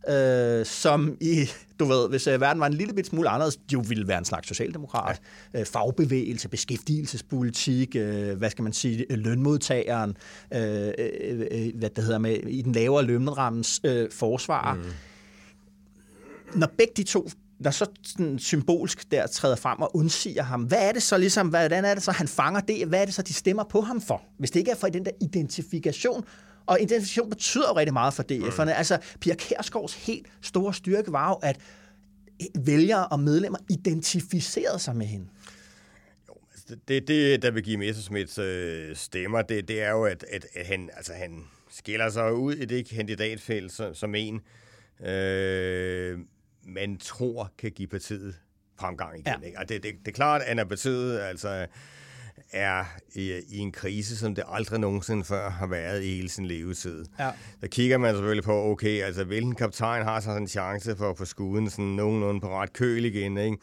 øh, som i, du ved, hvis øh, verden var en lille bit smule anderledes, jo ville være en slags socialdemokrat. Ja. Øh, fagbevægelse, beskæftigelsespolitik, øh, hvad skal man sige, lønmodtageren, øh, øh, øh, hvad det hedder med, i den lavere lønrammens øh, forsvar. Mm. Når begge de to der så sådan symbolsk der træder frem og undsiger ham, hvad er det så ligesom, hvordan er det så, han fanger det, hvad er det så, de stemmer på ham for? Hvis det ikke er for den der identifikation, og identifikation betyder jo rigtig meget for DF'erne. Mm. Altså, Pia Kærsgaards helt store styrke var jo, at vælgere og medlemmer identificerede sig med hende. Jo, altså, det, det, der vil give Messersmiths øh, stemmer, det, det er jo, at, at, at han, altså, han skiller sig ud i det kandidatfelt som, som en, øh, man tror kan give partiet fremgang igen. Ja. Ikke? Og det, det, det er klart, at når partiet altså, er i, i en krise, som det aldrig nogensinde før har været i hele sin levetid. Ja. Der kigger man selvfølgelig på, okay, altså hvilken kaptajn har så en chance for at få skuden sådan nogenlunde på ret køl igen, ikke?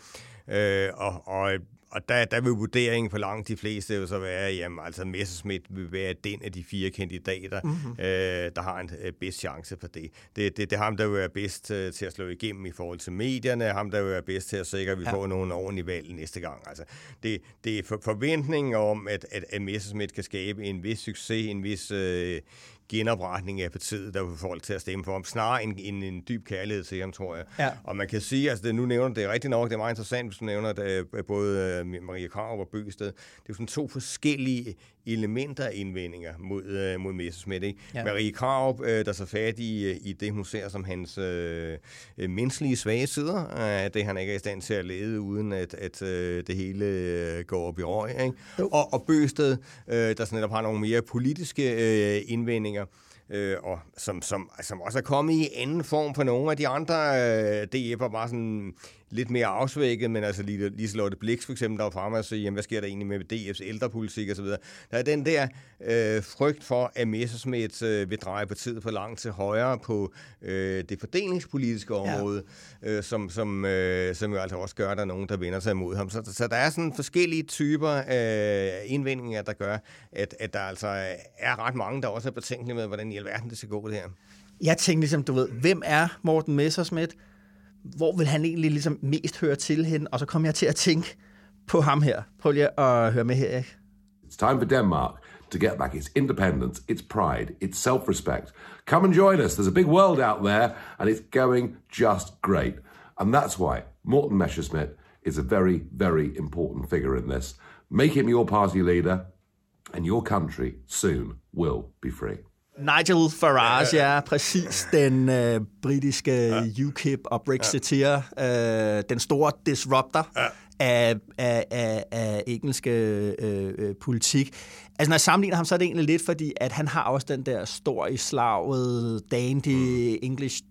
Øh, og, og og der, der vil vurderingen for langt de fleste jo så være, jamen altså Messerschmidt vil være den af de fire kandidater, mm-hmm. øh, der har en øh, bedst chance for det. Det, det. det er ham, der vil være bedst øh, til at slå igennem i forhold til medierne, ham, der vil være bedst til at sikre, at vi ja. får nogle ordentlige valg næste gang. Altså, det, det er for, forventningen om, at, at, at Messerschmidt kan skabe en vis succes, en vis øh, genopretning af partiet, der vil folk til at stemme for ham, snarere en, en, en dyb kærlighed til ham, tror jeg. Ja. Og man kan sige, altså det, nu nævner det er rigtigt nok, det er meget interessant, hvis du nævner det, både Maria Krav og Bøgested. Det er jo sådan to forskellige elementer af indvendinger mod, øh, mod Messerschmidt. Ikke? Ja. Marie Krav, øh, der så fat i, i det, hun ser som hans øh, menneskelige svage sider, øh, det han ikke er i stand til at lede, uden at, at øh, det hele øh, går op i røg. Ikke? Og, og Bøsted, øh, der sådan netop har nogle mere politiske øh, indvendinger, øh, og som, som, som også er kommet i anden form på nogle af de andre øh, DF'er, bare sådan lidt mere afsvækket, men altså Liselotte Blix for eksempel, der var fremme og sige, jamen, hvad sker der egentlig med DF's ældrepolitik osv. Der er den der øh, frygt for, at Messerschmidt øh, vil dreje partiet for langt til højre på øh, det fordelingspolitiske område, ja. øh, som, som, øh, som jo altså også gør, at der er nogen, der vender sig imod ham. Så, så der er sådan forskellige typer af indvendinger, der gør, at, at der altså er ret mange, der også er betænkelige med, hvordan i alverden det skal gå det her. Jeg tænkte ligesom, du ved, hvem er Morten Messerschmidt? Hvor vil han egentlig ligesom mest høre til hen? Og så kom jeg til at tænke på ham her. Prøv lige at høre med her, ikke? It's time for Denmark to get back its independence, its pride, its self-respect. Come and join us. There's a big world out there, and it's going just great. And that's why Morten Messerschmidt is a very, very important figure in this. Make him your party leader, and your country soon will be free. Nigel Farage ja, ja, ja. er præcis den øh, britiske ja. UKIP og Brexiteer, ja. øh, den store disruptor ja. af, af, af, af engelske øh, øh, politik. Altså når jeg sammenligner ham, så er det egentlig lidt fordi, at han har også den der stor i slaget, dandy mm. English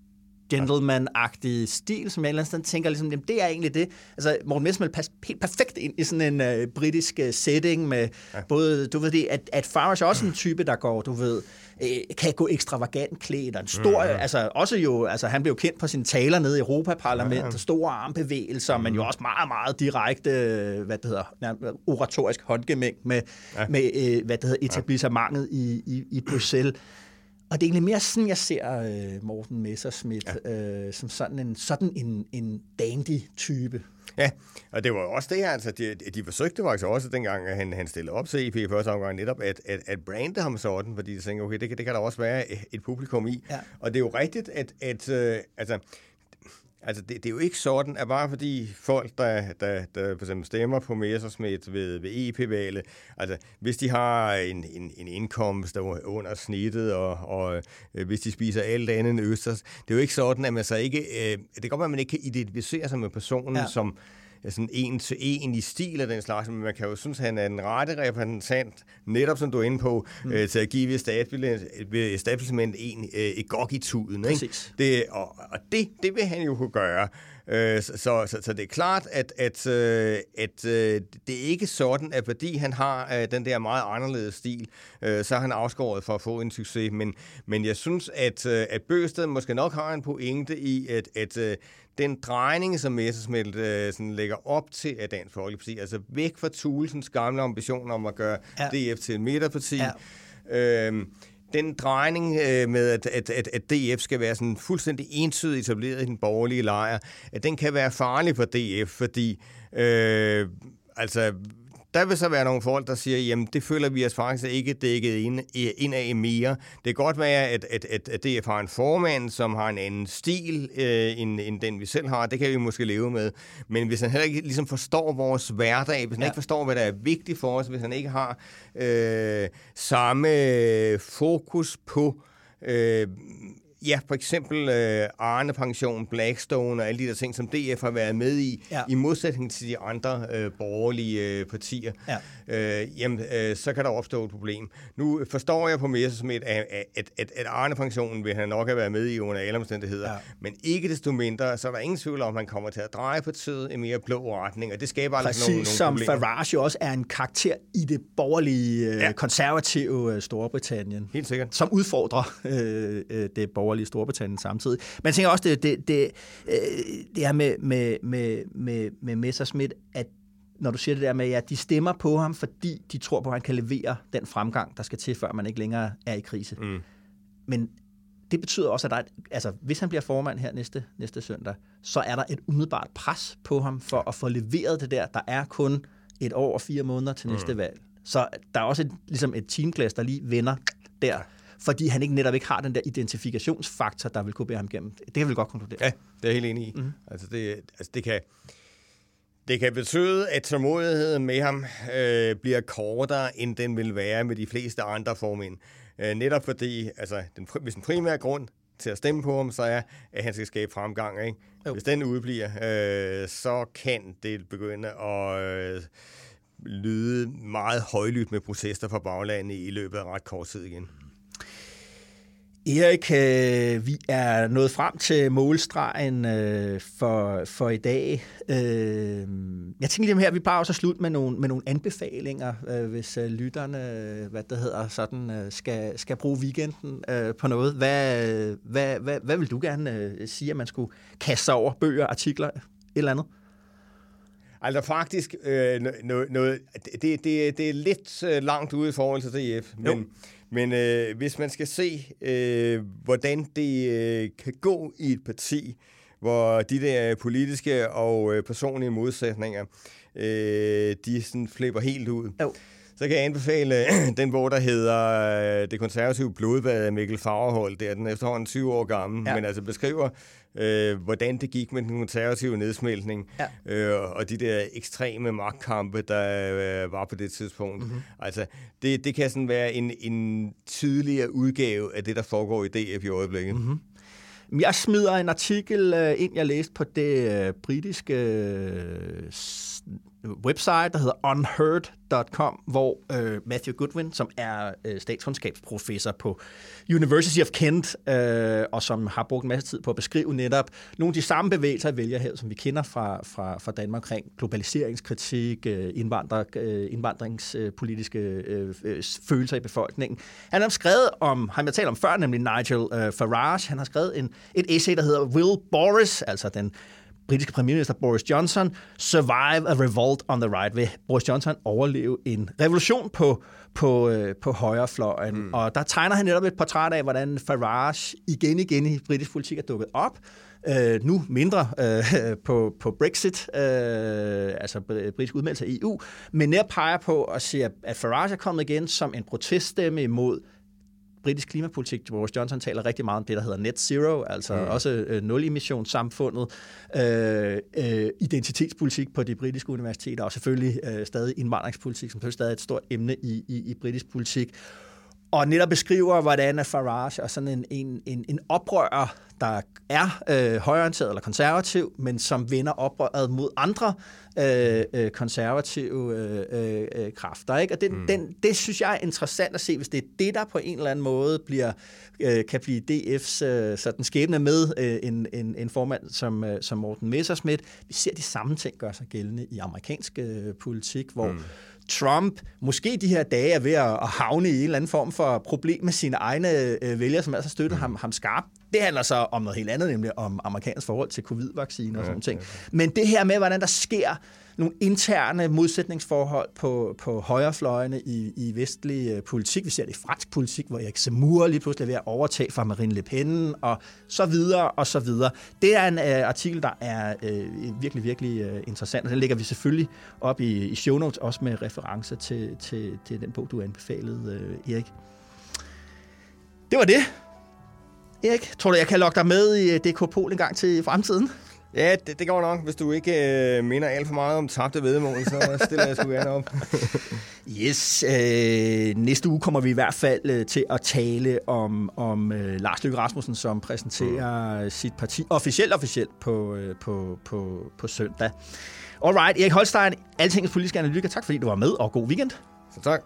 gentleman-agtig stil, som jeg eller andet tænker, ligesom, jamen, det er egentlig det. Altså, Morten Messerschmidt passer helt perfekt ind i sådan en uh, britisk uh, setting med ja. både, du ved det, at, at Farage er også en type, der går, du ved, øh, kan gå ekstravagant klædt, og en stor, mm. altså også jo, altså han blev kendt på sine taler nede i Europaparlamentet, ja. store armbevægelser, mm. men jo også meget, meget direkte, hvad det hedder, oratorisk håndgemæng med, ja. med øh, hvad det hedder, etablissementet ja. i, i, i Bruxelles. Og det er egentlig mere sådan, jeg ser øh, Morten Messerschmidt, ja. øh, som sådan en, sådan en, en dandy-type. Ja, og det var også det her, altså, de, de forsøgte faktisk også dengang, at han, han stillede op til EP i første omgang, netop at, at, at brande ham sådan, fordi de tænkte, okay, det, det kan der også være et publikum i. Ja. Og det er jo rigtigt, at, at øh, altså, Altså, det, det er jo ikke sådan, at bare fordi folk, der, der, der for eksempel stemmer på Messersmith ved, ved EP-valget, altså, hvis de har en, en, en indkomst, der er under snittet, og, og øh, hvis de spiser alt andet end østers, det er jo ikke sådan, at man så ikke... Øh, det kan godt være, at man ikke kan identificere sig med personen, ja. som sådan en til en i stil af den slags, men man kan jo synes, at han er en rette repræsentant, netop som du er inde på, mm. øh, til at give establishment en øh, et gok i tuden. Ikke? Det, og, og det, det vil han jo kunne gøre. Øh, så, så, så det er klart, at, at, øh, at øh, det er ikke sådan, at fordi han har den der meget anderledes stil, så er han afskåret for at få en succes. Men, men jeg synes, at, at Bøsted måske nok har en pointe i, at, at den drejning, som Messersmith øh, sådan lægger op til af Dansk Folkeparti, altså væk fra Tulsens gamle ambition om at gøre ja. DF til et midterparti, ja. øhm, den drejning øh, med, at, at, at, at DF skal være sådan fuldstændig entydigt etableret i den borgerlige lejr, at den kan være farlig for DF, fordi øh, altså der vil så være nogle folk, der siger, jamen det føler vi os faktisk ikke dækket ind, ind af mere. Det kan godt være, at, at, at, at DF har en formand, som har en anden stil øh, end, end den vi selv har. Det kan vi måske leve med. Men hvis han heller ikke ligesom forstår vores hverdag, hvis han ja. ikke forstår, hvad der er vigtigt for os, hvis han ikke har øh, samme fokus på øh, Ja, for eksempel øh, Arne Pension, Blackstone og alle de der ting, som DF har været med i, ja. i modsætning til de andre øh, borgerlige øh, partier, ja. øh, jamen, øh, så kan der opstå et problem. Nu forstår jeg på Messersmith, at, at, at, at Arne Pensionen vil han nok have været med i under alle omstændigheder, ja. men ikke desto mindre, så er der ingen tvivl om, at man kommer til at dreje partiet i mere blå retning, og det skaber altså nogle, nogle som problemer. Farage også er en karakter i det borgerlige, øh, ja. konservative øh, Storbritannien. Helt sikkert. Som udfordrer øh, øh, det borgerlige borgerlige Storbritannien samtidig. Jeg tænker også, det, det, det, øh, det er med, med, med, med, med Messerschmidt, at når du siger det der med, at de stemmer på ham, fordi de tror på, at han kan levere den fremgang, der skal til, før man ikke længere er i krise. Mm. Men det betyder også, at der er, altså, hvis han bliver formand her næste, næste søndag, så er der et umiddelbart pres på ham for at få leveret det der. Der er kun et år og fire måneder til næste mm. valg. Så der er også et, ligesom et teamklass, der lige vender der fordi han ikke netop ikke har den der identifikationsfaktor, der vil kunne bære ham igennem. Det kan vi godt konkludere. Ja, det er jeg helt enig i. Mm. Altså, det, altså det kan... Det kan betyde, at tålmodigheden med ham øh, bliver kortere, end den vil være med de fleste andre formænd. Øh, netop fordi, altså, den, hvis den primære grund til at stemme på ham, så er, at han skal skabe fremgang. Ikke? Hvis den udbliver, øh, så kan det begynde at øh, lyde meget højlydt med protester fra baglandet i løbet af ret kort tid igen. Erik, øh, vi er nået frem til målstregen øh, for, for i dag. Øh, jeg tænker lige om her, vi bare også slut med nogle, med nogle anbefalinger, øh, hvis øh, lytterne øh, hvad det hedder, sådan, øh, skal, skal bruge weekenden øh, på noget. Hvad, øh, hvad, hvad, hvad vil du gerne øh, sige, at man skulle kaste sig over? Bøger, artikler, et eller andet? Altså faktisk, øh, noget, noget, det, det, det er lidt øh, langt ude i forhold til DF, men... Jo men øh, hvis man skal se, øh, hvordan det øh, kan gå i et parti, hvor de der politiske og øh, personlige modsætninger, øh, de sådan flipper helt ud. Jo. Så kan jeg anbefale <clears throat> den bog, der hedder øh, Det konservative blodbad af Mikkel Fagerhold. Det er den efterhånden 20 år gammel, ja. men altså beskriver øh, hvordan det gik med den konservative nedsmeltning, ja. øh, og de der ekstreme magtkampe, der øh, var på det tidspunkt. Mm-hmm. Altså, det, det kan sådan være en, en tydeligere udgave af det, der foregår i DF i øjeblikket. Mm-hmm. Jeg smider en artikel øh, ind, jeg læste på det øh, britiske website, der hedder unheard.com, hvor øh, Matthew Goodwin, som er øh, statskundskabsprofessor på University of Kent, øh, og som har brugt en masse tid på at beskrive netop nogle af de samme bevægelser i vælgerhed, som vi kender fra, fra, fra Danmark omkring globaliseringskritik, øh, indvandrer, øh, indvandringspolitiske øh, øh, følelser i befolkningen. Han har skrevet om, han har talt om før, nemlig Nigel øh, Farage, han har skrevet en, et essay, der hedder Will Boris, altså den britiske premierminister Boris Johnson survive a revolt on the right. Vil Boris Johnson overleve en revolution på, på, øh, på højrefløjen? Mm. Og der tegner han netop et portræt af, hvordan Farage igen igen i britisk politik er dukket op. Øh, nu mindre øh, på, på Brexit, øh, altså britisk udmeldelse af EU, men netop peger på at se, at Farage er kommet igen som en proteststemme imod britisk klimapolitik. Boris Johnson taler rigtig meget om det, der hedder net zero, altså mm. også øh, nul-emissionssamfundet, øh, øh, identitetspolitik på de britiske universiteter, og selvfølgelig øh, stadig indvandringspolitik, som selvfølgelig stadig er et stort emne i, i, i britisk politik og netop beskriver, hvordan Farage er sådan en, en, en, en oprører, der er øh, højorienteret eller konservativ, men som vender oprøret mod andre øh, øh, konservative øh, øh, kræfter. Ikke? Og det, mm. den, det synes jeg er interessant at se, hvis det er det, der på en eller anden måde bliver, øh, kan blive DF's øh, sådan skæbne med øh, en, en, en formand som, øh, som Morten Messersmith. Vi ser de samme ting gøre sig gældende i amerikansk øh, politik, hvor mm Trump måske de her dage er ved at havne i en eller anden form for problem med sine egne øh, vælgere, som altså støtter mm. ham, ham skarpt. Det handler så om noget helt andet, nemlig om amerikansk forhold til covid-vaccine og sådan ja, ting. Men det her med, hvordan der sker nogle interne modsætningsforhold på, på højrefløjene i, i vestlig øh, politik. Vi ser det i fransk politik, hvor Erik Zemmour lige pludselig er ved at overtage fra Marine Le Pen, og så videre, og så videre. Det er en øh, artikel, der er øh, virkelig, virkelig øh, interessant, og den lægger vi selvfølgelig op i, i show notes, også med reference til, til, til den bog, du anbefalede, øh, Erik. Det var det. Erik, tror du, jeg kan lokke dig med i øh, DK Pol en gang til fremtiden? Ja, det, det går nok. Hvis du ikke øh, minder alt for meget om tabte vedmål, så stiller jeg sgu gerne op. <laughs> yes. Øh, næste uge kommer vi i hvert fald øh, til at tale om, om øh, Lars Løkke Rasmussen, som præsenterer mm. sit parti officielt officielt på, øh, på, på, på søndag. Alright, Erik Holstein, Altingets politiske analytiker. Tak fordi du var med, og god weekend. Så tak.